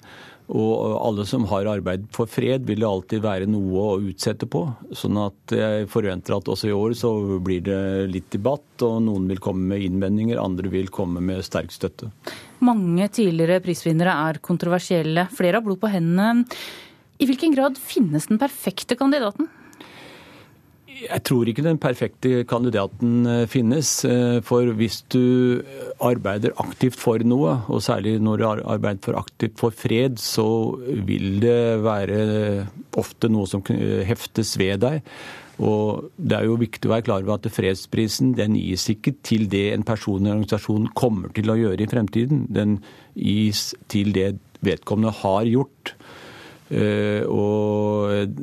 S59: Og alle som har arbeid for fred, vil det alltid være noe å utsette på. Sånn at jeg forventer at også i år så blir det litt debatt, og noen vil komme med innvendinger, andre vil komme med sterk støtte.
S58: Mange tidligere prisvinnere er kontroversielle. Flere har blod på hendene. I hvilken grad finnes den perfekte kandidaten?
S59: Jeg tror ikke den perfekte kandidaten eh, finnes. Eh, for hvis du arbeider aktivt for noe, og særlig når du arbeider for aktivt for fred, så vil det være ofte noe som heftes ved deg. Og Det er jo viktig å være klar over at fredsprisen den gis ikke til det en person eller organisasjon kommer til å gjøre i fremtiden. Den gis til det vedkommende har gjort. Eh, og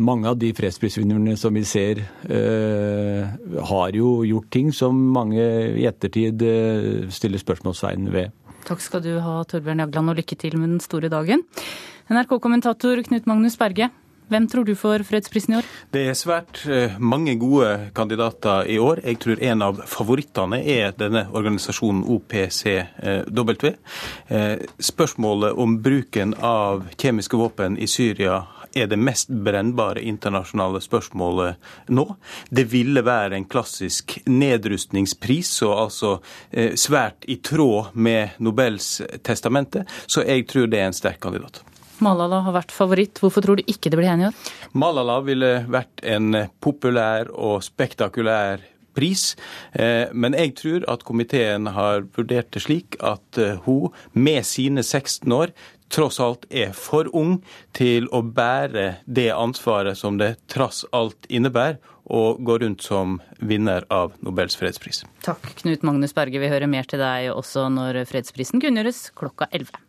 S59: mange av de fredsprisvinnerne som vi ser, eh, har jo gjort ting som mange i ettertid eh, stiller spørsmålstegn ved.
S58: Takk skal du ha, Torbjørn Jagland, og lykke til med den store dagen. NRK-kommentator Knut Magnus Berge, hvem tror du får fredsprisen i år?
S60: Det er svært eh, mange gode kandidater i år. Jeg tror en av favorittene er denne organisasjonen OPCW. Eh, spørsmålet om bruken av kjemiske våpen i Syria er det mest brennbare internasjonale spørsmålet nå. Det ville være en klassisk nedrustningspris, og altså eh, svært i tråd med Nobels testamente. Så jeg tror det er en sterk kandidat.
S58: Malala har vært favoritt. Hvorfor tror du ikke det blir henne i år?
S60: Malala ville vært en populær og spektakulær pris. Eh, men jeg tror at komiteen har vurdert det slik at eh, hun med sine 16 år tross alt er for ung til å bære det ansvaret som det tross alt innebærer og gå rundt som vinner av Nobels fredspris.
S58: Takk, Knut Magnus Berge. Vi hører mer til deg også når fredsprisen kunngjøres klokka 11.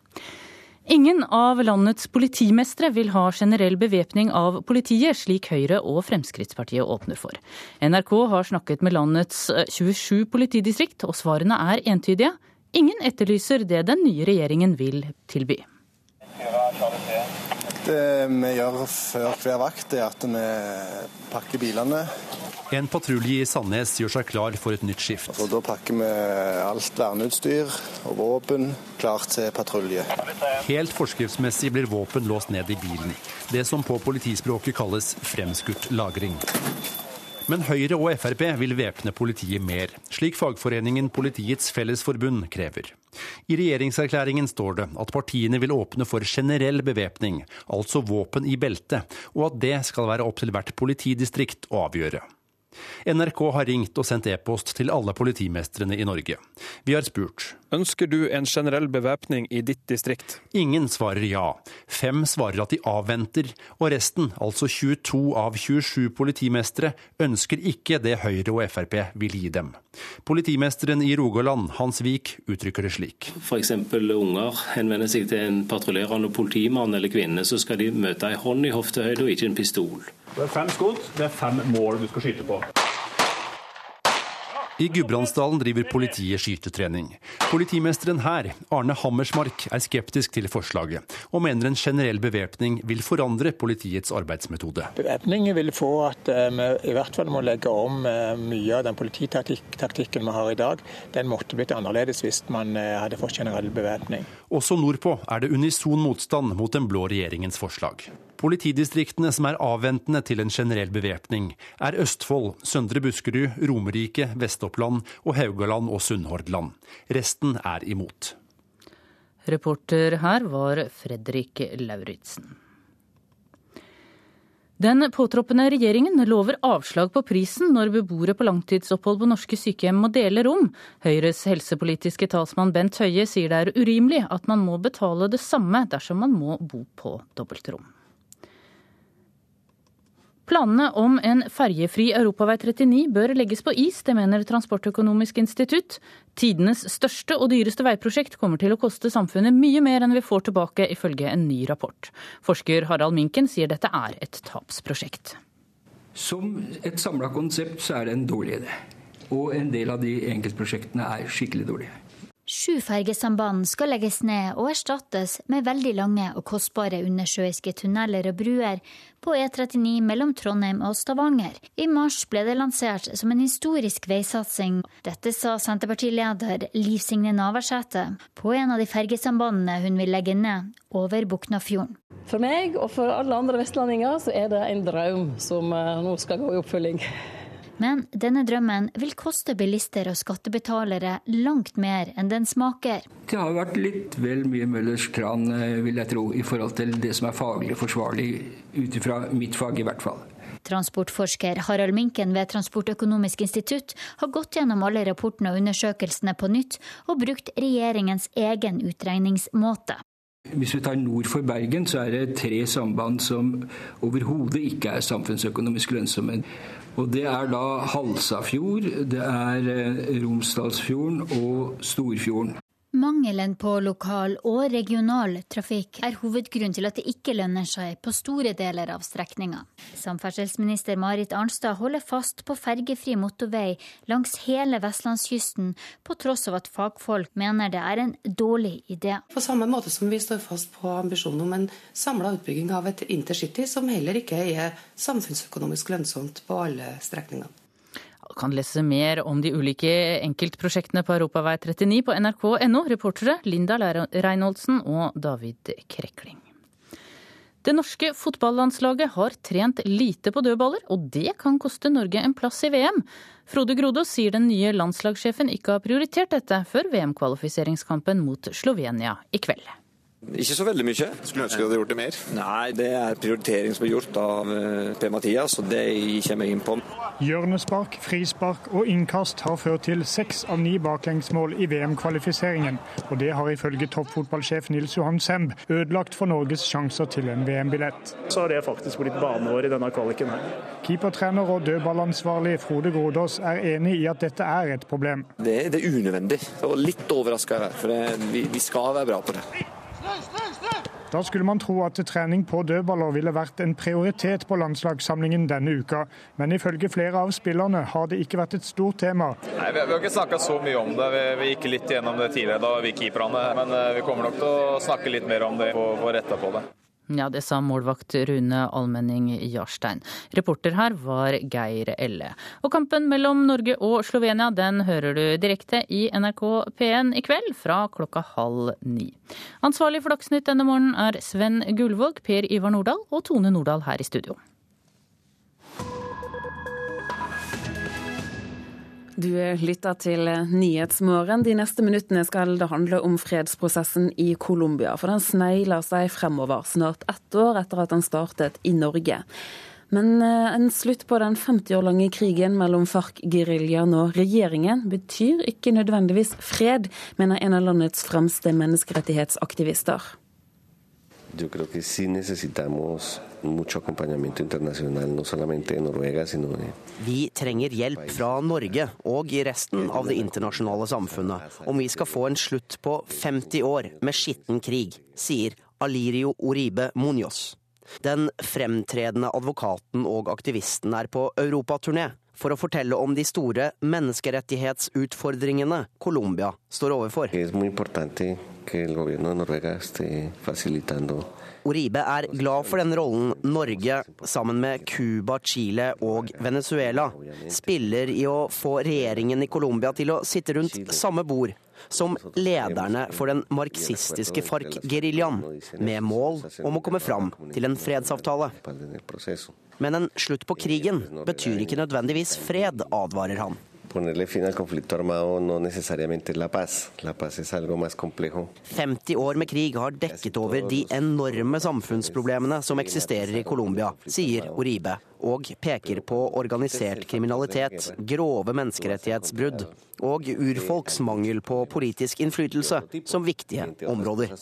S58: Ingen av landets politimestre vil ha generell bevæpning av politiet, slik Høyre og Fremskrittspartiet åpner for. NRK har snakket med landets 27 politidistrikt, og svarene er entydige. Ingen etterlyser det den nye regjeringen vil tilby.
S61: Det vi gjør før hver vakt, er at vi pakker bilene.
S39: En patrulje i Sandnes gjør seg klar for et nytt skift.
S61: Og da pakker vi alt verneutstyr og våpen klar til patrulje.
S39: Helt forskriftsmessig blir våpen låst ned i bilen. Det som på politispråket kalles fremskutt lagring. Men Høyre og Frp vil væpne politiet mer, slik fagforeningen Politiets Fellesforbund krever. I regjeringserklæringen står det at partiene vil åpne for generell bevæpning, altså våpen i beltet, og at det skal være opp til hvert politidistrikt å avgjøre. NRK har ringt og sendt e-post til alle politimestrene i Norge. Vi har spurt.
S62: Ønsker du en generell bevæpning i ditt distrikt?
S39: Ingen svarer ja. Fem svarer at de avventer, og resten, altså 22 av 27 politimestere, ønsker ikke det Høyre og Frp vil gi dem. Politimesteren i Rogaland, Hans Vik, uttrykker det slik.
S41: F.eks. unger henvender seg til en patruljerende politimann eller -kvinne, så skal de møte ei hånd i hoftehøyde og ikke en pistol.
S62: Det er fem skudd, det er fem mål du skal skyte på.
S39: I Gudbrandsdalen driver politiet skytetrening. Politimesteren her, Arne Hammersmark, er skeptisk til forslaget, og mener en generell bevæpning vil forandre politiets arbeidsmetode.
S42: Bevæpning vil få at eh, vi i hvert fall må legge om eh, mye av den polititaktikken vi har i dag. Den måtte blitt annerledes hvis man eh, hadde fått generell bevæpning.
S39: Også nordpå er det unison motstand mot den blå regjeringens forslag. Politidistriktene som er avventende til en generell bevæpning, er Østfold, Søndre Buskerud, Romerike, Vest-Oppland og Haugaland og Sunnhordland. Resten er imot.
S58: Reporter her var Fredrik Lauritzen. Den påtroppende regjeringen lover avslag på prisen når beboere på langtidsopphold på norske sykehjem må dele rom. Høyres helsepolitiske talsmann Bent Høie sier det er urimelig at man må betale det samme dersom man må bo på dobbeltrom. Planene om en ferjefri europavei 39 bør legges på is, det mener Transportøkonomisk institutt. Tidenes største og dyreste veiprosjekt kommer til å koste samfunnet mye mer enn vi får tilbake, ifølge en ny rapport. Forsker Harald Minken sier dette er et tapsprosjekt.
S2: Som et samla konsept så er det en dårlig idé. Og en del av de enkeltprosjektene er skikkelig dårlige.
S3: Sju fergesamband skal legges ned og erstattes med veldig lange og kostbare undersjøiske tunneler og bruer på E39 mellom Trondheim og Stavanger. I mars ble det lansert som en historisk veisatsing. Dette sa Senterpartileder Liv Signe Navarsete på en av de fergesambandene hun vil legge ned over Buknafjorden.
S4: For meg og for alle andre vestlendinger så er det en drøm som eh, nå skal gå i oppfølging.
S3: Men denne drømmen vil koste bilister og skattebetalere langt mer enn den smaker.
S2: Det har vært litt vel mye Møllers tran, eh, vil jeg tro, i forhold til det som er faglig forsvarlig, ut ifra mitt fag i hvert fall.
S3: Transportforsker Harald Minken ved Transportøkonomisk institutt har gått gjennom alle rapportene og undersøkelsene på nytt, og brukt regjeringens egen utregningsmåte.
S2: Hvis vi tar nord for Bergen, så er det tre samband som overhodet ikke er samfunnsøkonomisk lønnsomme. Og Det er da Halsafjord, det er eh, Romsdalsfjorden og Storfjorden.
S3: Mangelen på lokal og regional trafikk er hovedgrunnen til at det ikke lønner seg på store deler av strekninga. Samferdselsminister Marit Arnstad holder fast på fergefri motorvei langs hele vestlandskysten, på tross av at fagfolk mener det er en dårlig idé.
S6: På samme måte som vi står fast på ambisjonen om en samla utbygging av et intercity, som heller ikke er samfunnsøkonomisk lønnsomt på alle strekningene.
S58: Kan lese mer om de ulike enkeltprosjektene på Europavei 39 på nrk.no. Reportere Linda Reinholdsen og David Krekling. Det norske fotballandslaget har trent lite på dødballer, og det kan koste Norge en plass i VM. Frode Grodås sier den nye landslagssjefen ikke har prioritert dette før VM-kvalifiseringskampen mot Slovenia i kveld.
S15: Ikke så veldig mye.
S19: Skulle ønske du hadde gjort det mer?
S15: Nei, det er prioritering som er gjort av eh, Per-Mathias, og det kommer jeg inn på.
S17: Hjørnespark, frispark og innkast har ført til seks av ni baklengsmål i VM-kvalifiseringen. Og det har ifølge toppfotballsjef Nils Johan Semb ødelagt for Norges sjanser til en VM-billett.
S63: Så har det faktisk blitt baneår i denne kvaliken her.
S17: Keepertrener og dødballansvarlig Frode Grodås er enig i at dette er et problem.
S15: Det, det er unødvendig. Og litt overraska her, for det, vi, vi skal være bra på det.
S17: Da skulle man tro at trening på dødballer ville vært en prioritet på landslagssamlingen denne uka, men ifølge flere av spillerne har det ikke vært et stort tema.
S19: Nei, Vi har ikke snakka så mye om det. Vi, vi, gikk litt gjennom det tidligere, da vi keeperne. Men eh, vi kommer nok til å snakke litt mer om det og få retta på det.
S58: Ja, det sa målvakt Rune Almenning Jarstein. Reporter her var Geir Elle. Og kampen mellom Norge og Slovenia den hører du direkte i NRK P1 i kveld fra klokka halv ni. Ansvarlig for Dagsnytt denne morgenen er Sven Gullvåg, Per Ivar Nordahl og Tone Nordahl her i studio.
S1: Du lytter til Nyhetsmorgen. De neste minuttene skal det handle om fredsprosessen i Colombia. For den snegler seg fremover snart ett år etter at den startet i Norge. Men eh, en slutt på den 50 år lange krigen mellom FARC-geriljaen og regjeringen betyr ikke nødvendigvis fred, mener en av landets fremste menneskerettighetsaktivister.
S64: Yo creo que sí necesitamos mucho acompañamiento internacional, no solamente de Noruega, sino de
S65: Vi trenger hjelp fra Norge og i resten av det internasjonale samfunnet. Om vi skal få en slutt på 50 år med skitten krig, sier Alirio Oribe Munoz. Den fremtredende advokaten og aktivisten er på europaturné for å fortelle om de store menneskerettighetsutfordringene Colombia står overfor. Oribe er glad for den rollen Norge, sammen med Cuba, Chile og Venezuela, spiller i å få regjeringen i Colombia til å sitte rundt samme bord som lederne for den marxistiske FARC-geriljaen, med mål om å komme fram til en fredsavtale. Men en slutt på krigen betyr ikke nødvendigvis fred, advarer han.
S64: Ponerle fin al conflicto armado no necesariamente es la paz. La paz es algo más complejo.
S65: 50 år med krig har dekket over de enorme samfunnsproblemene som eksisterer i Colombia, sier Oribe, og peker på organisert kriminalitet, grove menneskerettighetsbrudd og urfolks mangel på politisk innflytelse som viktige områder.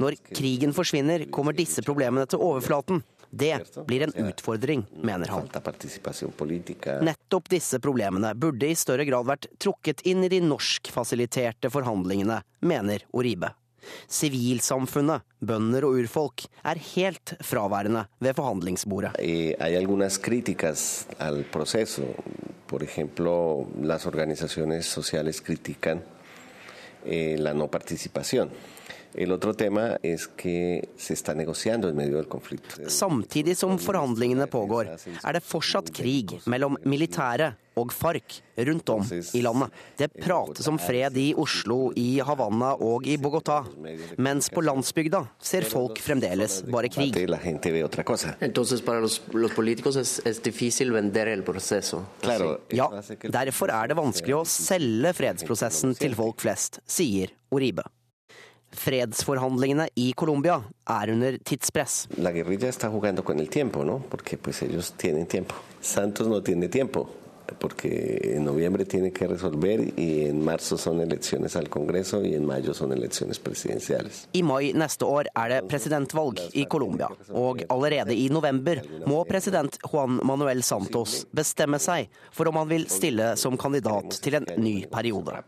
S65: Når krigen forsvinner, kommer disse problemene til overflaten. Det blir en utfordring, mener han. Nettopp disse problemene burde i større grad vært trukket inn i de norskfasiliterte forhandlingene, mener Oribe. Sivilsamfunnet, bønder og urfolk, er helt fraværende ved forhandlingsbordet.
S64: Proceso. Por ejemplo, las organizaciones sociales critican eh, la no participación. El otro tema es que se está negociando en medio del conflicto.
S65: Samtidig som forhandlingene pågår, er det fortsatt krig mellom militære og FARC rundt om i landet. Det prates om fred i Oslo, i Havanna og i Bogotá. Mens på landsbygda ser folk fremdeles bare krig. Ja, derfor er det vanskelig å selge fredsprosessen til folk flest, sier Oribe. Fredsforhandlingene i Colombia er under tidspress.
S64: La guerrilla está jugando con el tiempo, ¿no? Porque pues ellos tienen tiempo. Santos no tiene tiempo. Porque en noviembre tiene que resolver y en marzo son elecciones al Congreso y en mayo son elecciones presidenciales.
S65: I mai neste år er det presidentvalg i Colombia, og allerede i november må president Juan Manuel Santos bestemme seg for om han vil stille som kandidat til en ny periode.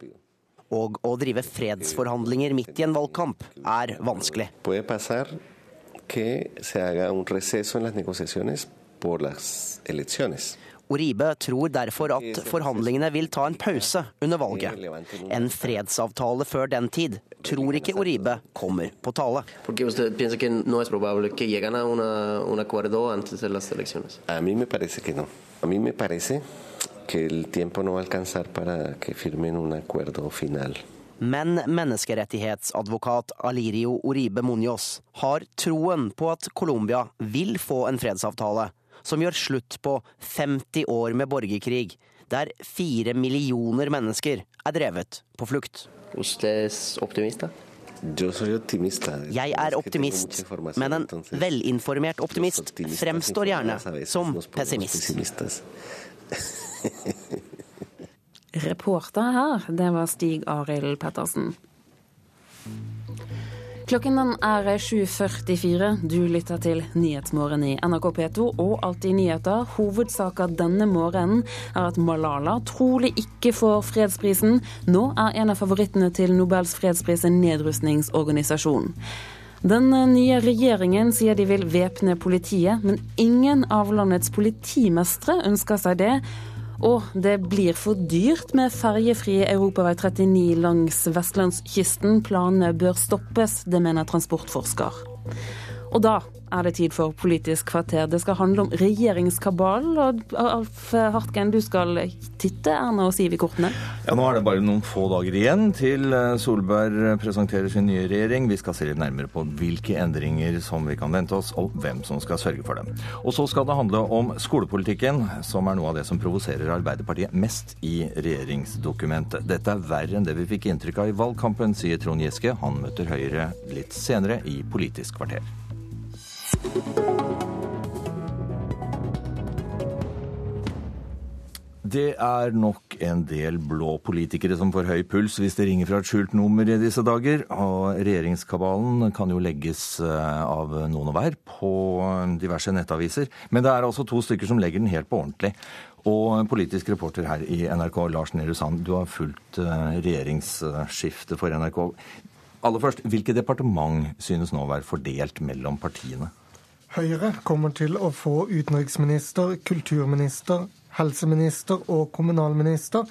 S65: Og å drive fredsforhandlinger midt i en valgkamp er vanskelig.
S64: Puede pasar que se haga un receso en las negociaciones por las elecciones.
S65: Oribe tror derfor at forhandlingene vil ta en pause under valget. En fredsavtale før den tid tror ikke Oribe kommer på tale.
S64: A mí me parece que no. A mí me parece que el tiempo no va a alcanzar para que firmen un acuerdo final.
S65: Men menneskerettighetsadvokat Alirio Oribe Munoz har troen på at Colombia vil få en fredsavtale som gjør slutt på 50 år med borgerkrig, der fire millioner mennesker er drevet på flukt. Jeg er optimist, men en velinformert optimist fremstår gjerne som pessimist.
S1: Reporter her, det var Stig Arild Pettersen. Klokken den er 7.44. Du lytter til Nyhetsmorgen i NRK P2 og Alltid nyheter. Hovedsaker denne morgenen er at Malala trolig ikke får fredsprisen. Nå er en av favorittene til Nobels fredspris en nedrustningsorganisasjon. Den nye regjeringen sier de vil væpne politiet, men ingen av landets politimestre ønsker seg det. Og det blir for dyrt med ferjefri europavei 39 langs vestlandskysten. Planene bør stoppes, det mener transportforsker. Og da er det tid for Politisk kvarter. Det skal handle om regjeringskabalen. Og Alf Hartgen, du skal titte Erna og Siv i kortene?
S66: Ja, Nå er det bare noen få dager igjen til Solberg presenterer sin nye regjering. Vi skal se litt nærmere på hvilke endringer som vi kan vente oss, og hvem som skal sørge for dem. Og så skal det handle om skolepolitikken, som er noe av det som provoserer Arbeiderpartiet mest i regjeringsdokumentet. Dette er verre enn det vi fikk inntrykk av i valgkampen, sier Trond Giske. Han møter Høyre litt senere i Politisk kvarter. Det er nok en del blå politikere som får høy puls hvis det ringer fra et skjult nummer i disse dager. Og regjeringskabalen kan jo legges av noen og hver på diverse nettaviser. Men det er altså to stykker som legger den helt på ordentlig. Og politisk reporter her i NRK, Lars Nehru Sand, du har fulgt regjeringsskiftet for NRK. Aller først, hvilke departement synes nå å være fordelt mellom partiene?
S67: Høyre kommer til å få utenriksminister, kulturminister, helseminister og kommunalminister.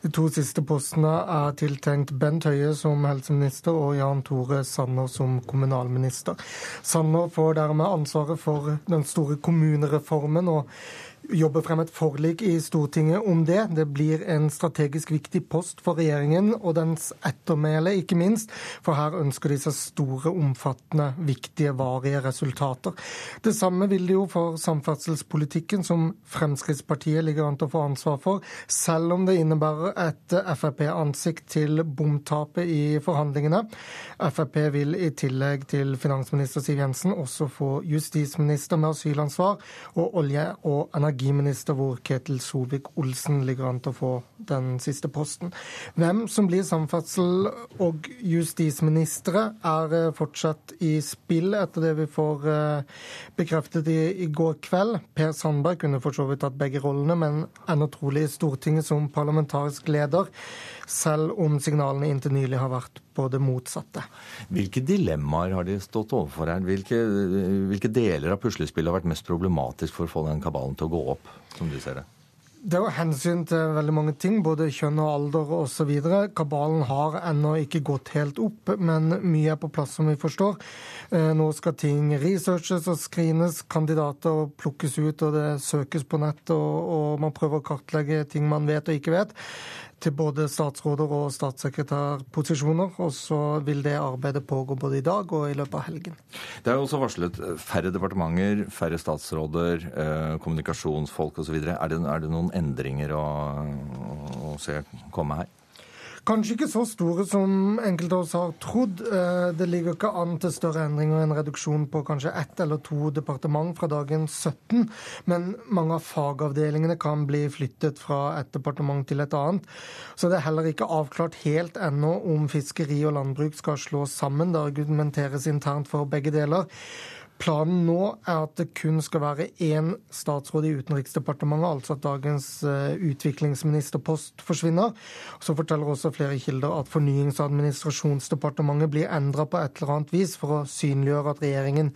S67: De to siste postene er tiltenkt Bent Høie som helseminister og Jan Tore Sanner som kommunalminister. Sanner får dermed ansvaret for den store kommunereformen. og jobbe frem et forlik i Stortinget om det. Det blir en strategisk viktig post for regjeringen og dens ettermæle, ikke minst. For her ønsker de seg store, omfattende, viktige, varige resultater. Det samme vil de jo for samferdselspolitikken, som Fremskrittspartiet ligger an til å få ansvar for, selv om det innebærer et Frp-ansikt til bomtapet i forhandlingene. Frp vil i tillegg til finansminister Siv Jensen også få justisminister med asylansvar og olje- og energi energiminister, hvor Ketil Solvik-Olsen ligger an til å få den siste posten. Hvem som blir samferdsel- og justisministre, er eh, fortsatt i spill, etter det vi får eh, bekreftet i, i går kveld. Per Sandberg kunne for så vidt tatt begge rollene, men ender trolig Stortinget som parlamentarisk leder, selv om signalene inntil nylig har vært på det motsatte.
S66: Hvilke dilemmaer har de stått overfor her? Hvilke, hvilke deler av puslespillet har vært mest problematisk for å få den kabalen til å gå opp, som du ser det?
S67: Det er hensyn til veldig mange ting, både kjønn og alder osv. Kabalen har ennå ikke gått helt opp, men mye er på plass, som vi forstår. Eh, nå skal ting researches og screenes, kandidater plukkes ut, og det søkes på nett, og, og man prøver å kartlegge ting man vet og ikke vet til både statsråder og statssekretærposisjoner. Og så vil det arbeidet pågå både i dag og i løpet av helgen.
S66: Det er jo også varslet færre departementer, færre statsråder, eh, kommunikasjonsfolk osv. Er, det, er det noen endringer å, å se komme her?
S67: Kanskje ikke så store som enkelte av oss har trodd. Eh, det ligger ikke an til større endringer enn reduksjon på kanskje ett eller to departement fra dagens 17. Men mange av fagavdelingene kan bli flyttet fra et departement til et annet. Så det er heller ikke avklart helt ennå om fiskeri og landbruk skal slås sammen. Det argumenteres internt for begge deler. Planen nå er at det kun skal være én statsråd i Utenriksdepartementet, altså at dagens eh, utviklingsministerpost forsvinner. Så forteller også flere kilder at Fornyings- og administrasjonsdepartementet blir endra på et eller annet vis for å synliggjøre at regjeringen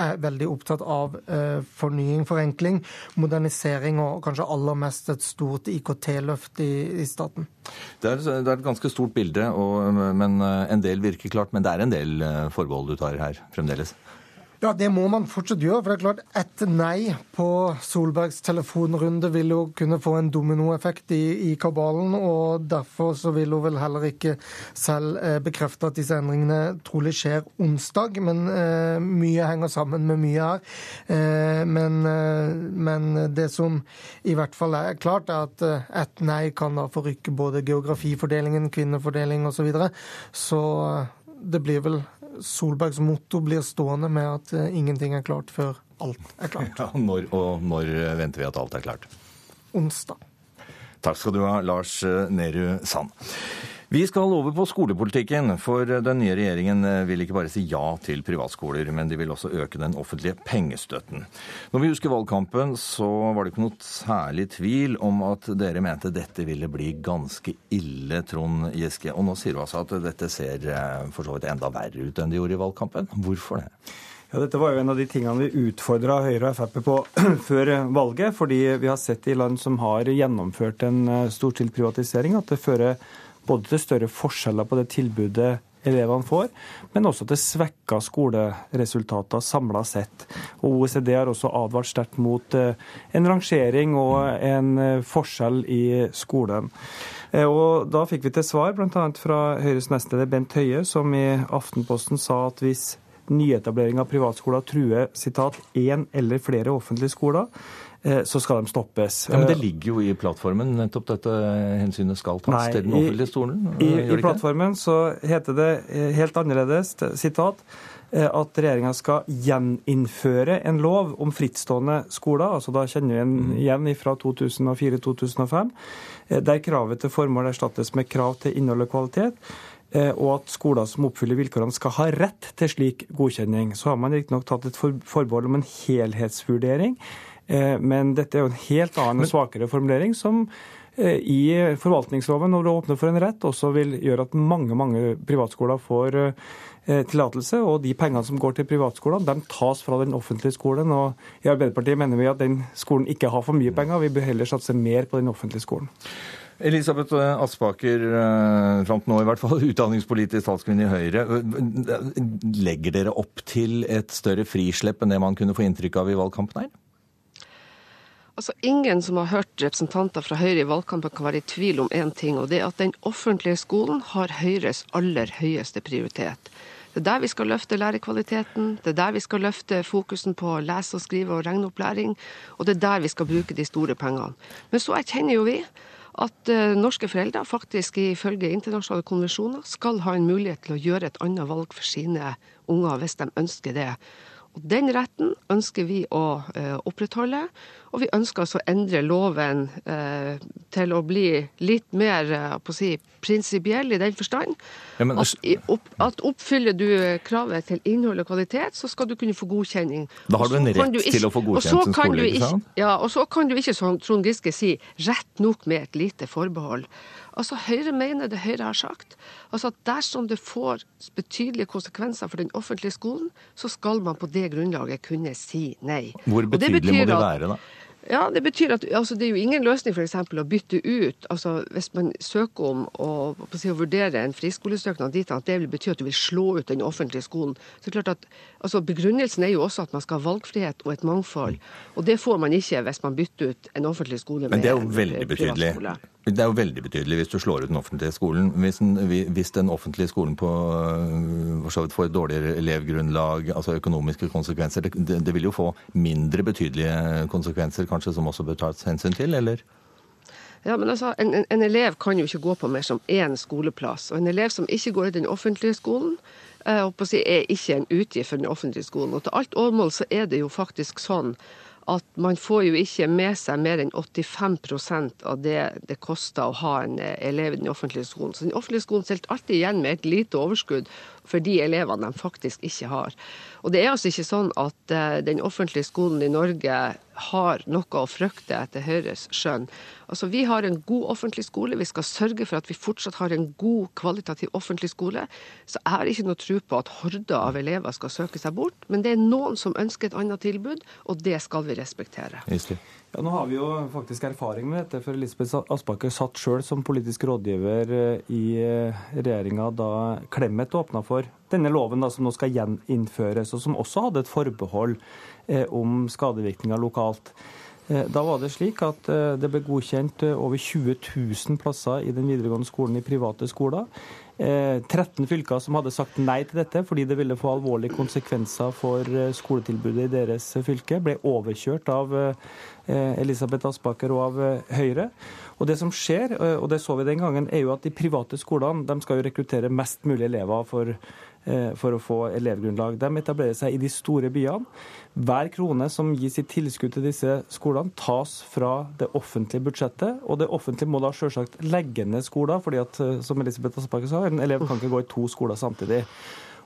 S67: er veldig opptatt av eh, fornying, forenkling, modernisering og kanskje aller mest et stort IKT-løft i, i, staten.
S66: Det er, det er, et ganske stort bilde, og, men eh, en del virker klart. Men det er en del forbehold du tar her fremdeles?
S67: Ja, det må man fortsatt gjøre. For det er klart, et nei på Solbergs telefonrunde vil jo kunne få en dominoeffekt i, i kabalen. Og derfor så vil hun vel heller ikke selv eh, bekrefte at disse endringene trolig skjer onsdag. Men eh, mye henger sammen med mye her. Eh, men, eh, men, det som i hvert fall er klart, er at eh, et nei kan da forrykke både geografifordelingen, kvinnefordeling osv. Så, videre. så eh, det blir vel Solbergs motto blir stående med at eh, ingenting er klart før alt er klart.
S66: Ja, når, og når venter vi at alt er klart?
S67: Onsdag.
S66: Takk skal du ha, Lars eh, Nehru Sand. Vi skal over på skolepolitikken, for den nye regjeringen vil ikke bare si ja til privatskoler, men de vil også øke den offentlige pengestøtten. Når vi husker valgkampen, så var det ikke noe særlig tvil om at dere mente dette ville bli ganske ille, Trond Giske. Og nå sier du altså at dette ser eh, for så vidt enda verre ut enn det gjorde i valgkampen. Hvorfor det?
S62: Ja, Dette var jo en av de tingene vi utfordra Høyre og Frp på før valget. Fordi vi har sett i land som har gjennomført en eh, storstilt privatisering, at det fører både til større forskjeller på det tilbudet elevene får, men også til svekka skoleresultater samla sett. Og OECD har også advart sterkt mot eh, en rangering og en eh, forskjell i skolen. Eh, og Da fikk vi til svar bl.a. fra Høyres nestleder Bent Høie, som i Aftenposten sa at hvis nyetablering av privatskoler truer sitat, én eller flere offentlige skoler, så skal de stoppes.
S66: Ja, Men det ligger jo i plattformen, nettopp dette hensynet skal tas Nei, til den offentlige stolen?
S62: I, i plattformen så heter det eh, helt annerledes, sitat, eh, at regjeringa skal gjeninnføre en lov om frittstående skoler. altså Da kjenner vi en mm. igjen fra 2004-2005, der kravet til formål erstattes med krav til innhold og kvalitet og at skoler som oppfyller vilkårene skal ha rett til slik godkjenning. Så har man riktignok tatt et forbehold om en helhetsvurdering Eh, men dette er jo en helt annen og svakere formulering som eh, i forvaltningsloven, når du åpner for en rett, også vil gjøre at mange mange privatskoler får eh, tillatelse. Og de pengene som går til privatskolene, de tas fra den offentlige skolen. Og i Arbeiderpartiet mener vi at den skolen ikke har for mye penger, vi bør heller satse mer på den offentlige skolen.
S66: Elisabeth Aspaker, fram til nå i hvert fall, utdanningspolitisk talskvinne i Høyre. Legger dere opp til et større frislepp enn det man kunne få inntrykk av i valgkampen her?
S68: Altså, Ingen som har hørt representanter fra Høyre i valgkampen kan være i tvil om én ting, og det er at den offentlige skolen har Høyres aller høyeste prioritet. Det er der vi skal løfte lærerkvaliteten, det er der vi skal løfte fokusen på lese-, og skrive- og regneopplæring, og det er der vi skal bruke de store pengene. Men så erkjenner jo vi at uh, norske foreldre faktisk ifølge internasjonale konvensjoner skal ha en mulighet til å gjøre et annet valg for sine unger hvis de ønsker det. Og Den retten ønsker vi å uh, opprettholde. Og vi ønsker altså å endre loven uh, til å bli litt mer på å si, prinsipiell i den forstand ja, men, at, opp, at, oppfyller du kravet til innhold og kvalitet, så skal du kunne få godkjenning.
S66: Da har du en rett ikke, til å få godkjent en skole, ikke sant?
S68: Ja, og så kan du ikke, som Trond Giske sier, rett nok med et lite forbehold. Altså, Høyre mener det Høyre har sagt. Altså at Dersom det får betydelige konsekvenser for den offentlige skolen, så skal man på det grunnlaget kunne si nei.
S66: Hvor betydelig må det være, da?
S68: Ja, Det betyr at altså, det er jo ingen løsning for eksempel, å bytte ut altså Hvis man søker om å, si, å vurdere en friskolesøknad dit at det vil bety at du vil slå ut den offentlige skolen. så det er klart at altså, Begrunnelsen er jo også at man skal ha valgfrihet og et mangfold. Og det får man ikke hvis man bytter ut en offentlig skole
S66: med en privatskole. Betydelig. Det er jo veldig betydelig hvis du slår ut den offentlige skolen. Hvis den, hvis den offentlige skolen på, øh, får et dårligere elevgrunnlag, altså økonomiske konsekvenser, det, det, vil jo få mindre betydelige konsekvenser kanskje som også bør tas hensyn til, eller?
S68: Ja, men altså, en, en, en, elev kan jo ikke gå på mer som én skoleplass. Og en elev som ikke går i den offentlige skolen, eh, si, er ikke en utgift for den offentlige skolen. Og til alt overmål så er det jo faktisk sånn at man får jo ikke med seg mer enn 85% av det det koster å ha en eh, elev i den offentlige skolen. Så den offentlige skolen sitter alltid igjen med et lite overskudd for de elevene de faktisk ikke har. Og det er altså ikke sånn at uh, den offentlige skolen i Norge har noe å frykte etter Høyres skjønn. Altså, Vi har en god offentlig skole. Vi skal sørge for at vi fortsatt har en god, kvalitativ offentlig skole. Så jeg har ikke noe tro på at horder av elever skal søke seg bort. Men det er noen som ønsker et annet tilbud, og det skal vi respektere.
S62: Ja, Nå har vi jo faktisk erfaring med dette, for Elisabeth Aspaker satt sjøl som politisk rådgiver eh, i eh, regjeringa da Clemet åpna for denne loven da, som nå skal gjeninnføres, og som også hadde et forbehold eh, om skadevirkninger lokalt. Da var det slik at det ble godkjent over 20 000 plasser i den videregående skolen i private skoler. 13 fylker som hadde sagt nei til dette fordi det ville få alvorlige konsekvenser for skoletilbudet i deres fylke, ble overkjørt av Elisabeth Aspaker og av Høyre. Og Det som skjer, og det så vi den gangen, er jo at de private skolene de skal jo rekruttere mest mulig elever for Eh, for å få elevgrunnlag. De etablerer seg i de store byene. Hver krone som gis i tilskudd til disse skolene, tas fra det offentlige budsjettet. Og det offentlige må da selvsagt legge ned skoler, fordi at, eh, som Elisabeth Aspaker sa, en elev kan ikke gå i to skoler samtidig.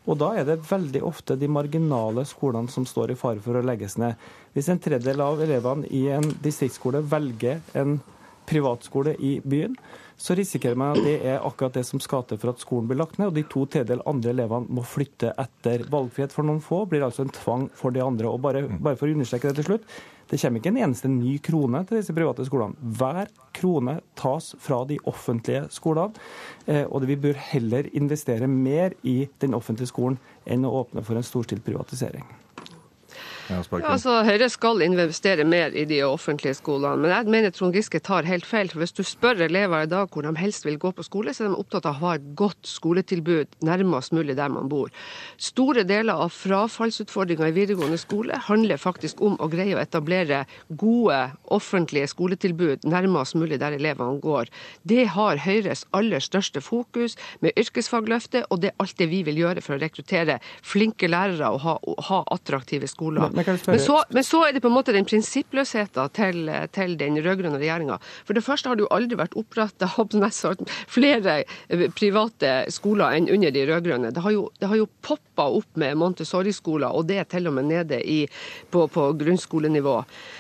S62: Og da er det veldig ofte de marginale skolene som står i fare for å legges ned. Hvis en tredjedel av elevene i en distriktsskole velger en privatskole i byen, så risikerer man at det er akkurat det som skal til for at skolen blir lagt ned, og de to tredjedel andre elevene må flytte etter. Valgfrihet for noen få blir altså en tvang for de andre. Og bare, bare for å understreke det til slutt, det kommer ikke en eneste ny krone til disse private skolene. Hver krone tas fra de offentlige skolene, eh, og vi bør heller investere mer i den offentlige skolen enn å åpne for en storstilt privatisering.
S68: Ja, altså, Høyre skal investere mer i de offentlige skolene, men jeg mener Trond Giske tar helt feil. for Hvis du spør elever i dag hvor de helst vil gå på skole, så er de opptatt av å ha et godt skoletilbud nærmest mulig der man bor. Store deler av frafallsutfordringa i videregående skole handler faktisk om å greie å etablere gode offentlige skoletilbud nærmest mulig der elevene går. Det har Høyres aller største fokus med yrkesfagløftet, og det er alt det vi vil gjøre for å rekruttere flinke lærere og ha, ha attraktive skoler. Men så, men så, er det på en måte den prinsippløsheten til, til den rød-grønne regjeringa. For det første har det jo aldri vært oppretta flere private skoler enn under de rød-grønne. Det har jo, det jo poppa opp med Montessori-skoler, og det er til og med nede i, på, på grunnskolenivå.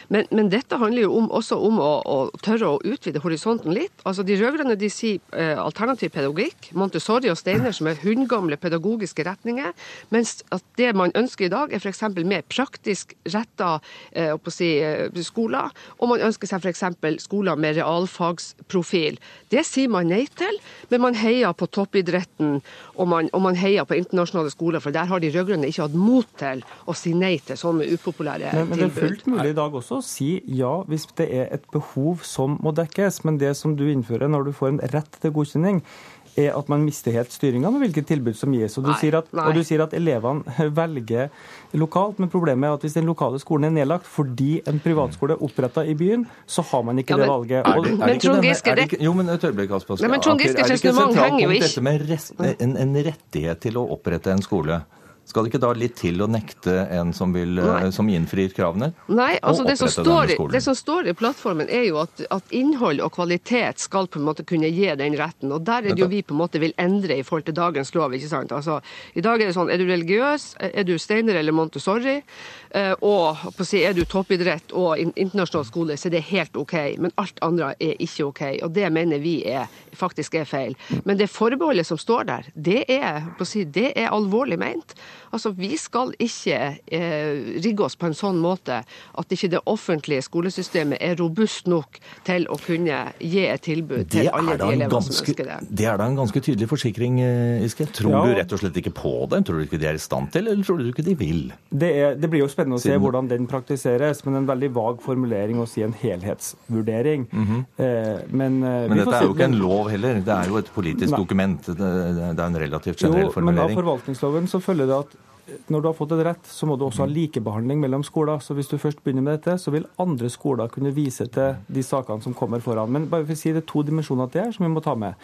S68: Men, men, dette handler jo om, også om å, å, tørre å utvide horisonten litt. Altså De rød-grønne sier eh, alternativ pedagogikk, Montessori og Steiner, som er hundgamle pedagogiske retninger, mens at det man ønsker i dag, er f.eks. mer praktisk retta eh, si, eh, skoler, og man ønsker seg f.eks. skoler med realfagsprofil. Det sier man nei til, men man heier på toppidretten, og man, og man heier på internasjonale skoler, for der har de rød-grønne ikke hatt mot til å si nei til sånne upopulære
S62: men, men
S68: tilbud.
S62: Det er fullt mulig i dag også å si ja hvis det er et behov som må dekkes. Men det som du innfører når du får en rett til godkjenning, er at man mister helt styringa med hvilket tilbud som gis. Og du, nei, sier at, og du sier at elevene velger lokalt, men problemet er at hvis den lokale skolen er nedlagt fordi en privatskole er oppretta i byen, så har man ikke ja, men, det valget.
S66: Er det, er det ikke denne, er det ikke, jo, men et øyeblikk, Aspas.
S68: Er det ikke sentralt punkt
S66: dette med rest, en, en rettighet til å opprette en skole? Skal det ikke da litt til å nekte en som, vil, eh, som innfrir kravene?
S68: Nei, altså det som, står, det som, står, i plattformen er jo at, at, innhold og kvalitet skal på en måte kunne gi den retten. Og der er det jo vi på en måte vil endre i forhold til dagens lov. ikke sant? Altså, I dag er det sånn, er du religiøs, er du Steiner eller Montessori, eh, og på å si, er du toppidrett og internasjonal skole, så er det helt OK. Men alt andre er ikke OK. Og det mener vi er, faktisk er feil. Men det forbeholdet som står der, det er, på å si, det er alvorlig ment. Altså, Vi skal ikke eh, rigge oss på en sånn måte at ikke det offentlige skolesystemet er robust nok til å kunne gi et tilbud det til alle de elevene som ønsker det.
S66: Det er da en ganske tydelig forsikring, eh, Iske. Tror ja. du rett og slett ikke på det? Tror du ikke de er i stand til, eller tror du ikke de vil?
S62: Det, er, det blir jo spennende å se hvordan den praktiseres, men en veldig vag formulering å si en helhetsvurdering. Mm -hmm. eh, men,
S66: eh, men dette er jo ikke en lov heller, det er jo et politisk Nei. dokument. Det, det, er en relativt generell jo, formulering.
S62: Men av forvaltningsloven så følger det at når du har fått et rett, så må du også ha likebehandling mellom skoler. Så hvis du først begynner med dette, så vil andre skoler kunne vise til de sakene som kommer foran. Men bare for å si det er to dimensjoner til her som vi må ta med.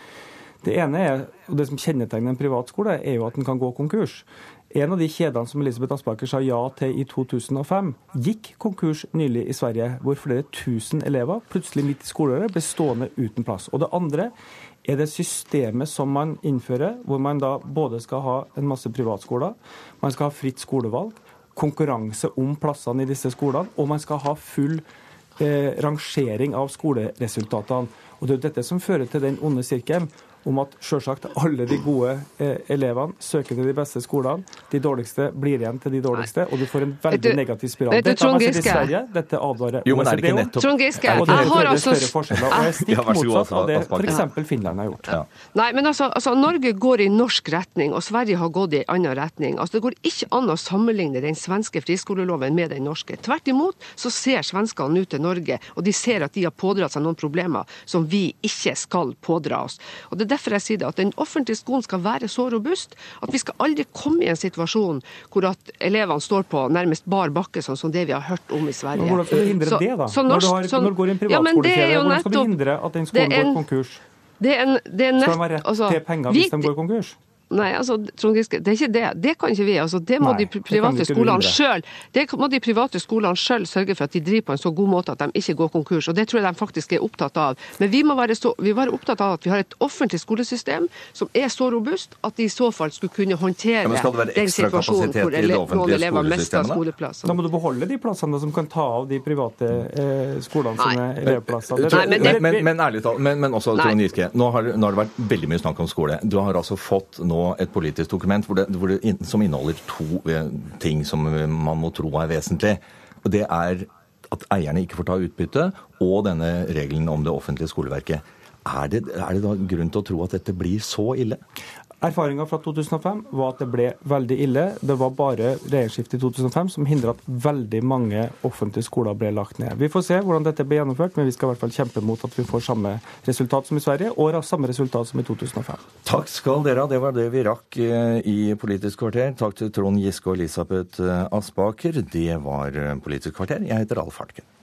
S62: Det ene er, og det som kjennetegner en privatskole, er jo at den kan gå konkurs. En av de kjedene som Elisabeth Aspaker sa ja til i 2005, gikk konkurs nylig i Sverige, hvor flere tusen elever plutselig midt i skoleåret ble stående uten plass. Og det andre er det systemet som man innfører, hvor man da både skal ha en masse privatskoler, man skal ha fritt skolevalg, konkurranse om plassene i disse skolene, og man skal ha full eh, rangering av skoleresultatene. Og Det er dette som fører til den onde sirkelen om at selvsagt alle de gode eh, elevene søker til de beste skolene. De dårligste blir igjen til de dårligste, og du får en veldig du, negativ spiral.
S68: Man sett
S62: Sverige, dette advarer
S66: jo, men er det ikke nettopp...
S68: Trond Giske, og det
S62: har altså... større forskjeller, og er stikk motsatt av det f.eks. Finland har gjort. Ja.
S68: Nei, men altså, altså, Norge går i norsk retning, og Sverige har gått i en annen retning. Altså, Det går ikke an å sammenligne den svenske friskoleloven med den norske. Tvert imot så ser svenskene nå til Norge, og de ser at de har pådratt seg noen problemer som vi ikke skal pådra oss. Og det er derfor jeg sier det, at den offentlige skolen skal være så robust at vi skal aldri komme i en situasjon hvor at elevene står på nærmest bar bakke, sånn som det vi har hørt om i Sverige.
S62: Men hvordan skal du hindre så, det, da? Så norsk, når, du har, når går i en privatskolekjede, ja, hvordan skal du hindre at den skolen går konkurs?
S68: Det er en, det er nett,
S62: skal de ha rett altså, til penger hvis vi, de går konkurs?
S68: Nei, altså, Trond Giske, det er ikke det. Det kan ikke vi. Altså, det må Nei, de private skolene selv Det må de private skolene selv sørge for at de driver på en så god måte at de ikke går konkurs. og Det tror jeg de faktisk er opptatt av. Men vi må være, så, vi må være opptatt av at vi har et offentlig skolesystem som er så robust at de i så fall skulle kunne håndtere ja, den situasjonen hvor ele noen elever mister skoleplasser.
S62: Da må du beholde de plassene som kan ta av de private eh, skolene Nei. sine elevplasser.
S66: Nei, men, det, men, men, ærlig talt, men, men også Trond Giske, nå har, nå har det vært veldig mye snakk om skole. Du har altså fått nå et politisk dokument hvor det, hvor det, som inneholder to eh, ting som man må tro er vesentlig. Og Det er at eierne ikke får ta utbytte, og denne regelen om det offentlige skoleverket. Er det, er det da grunn til å tro at dette blir så ille?
S62: Erfaringa fra 2005 var at det ble veldig ille. Det var bare regjeringsskiftet i 2005 som hindra at veldig mange offentlige skoler ble lagt ned. Vi får se hvordan dette blir gjennomført, men vi skal i hvert fall kjempe mot at vi får samme resultat som i Sverige, og samme resultat som i 2005.
S66: Takk skal dere ha. Det var det vi rakk eh, i Politisk kvarter. Takk til Trond Giske og Elisabeth eh, Aspaker. Det var eh, Politisk kvarter. Jeg heter Alf Hartken.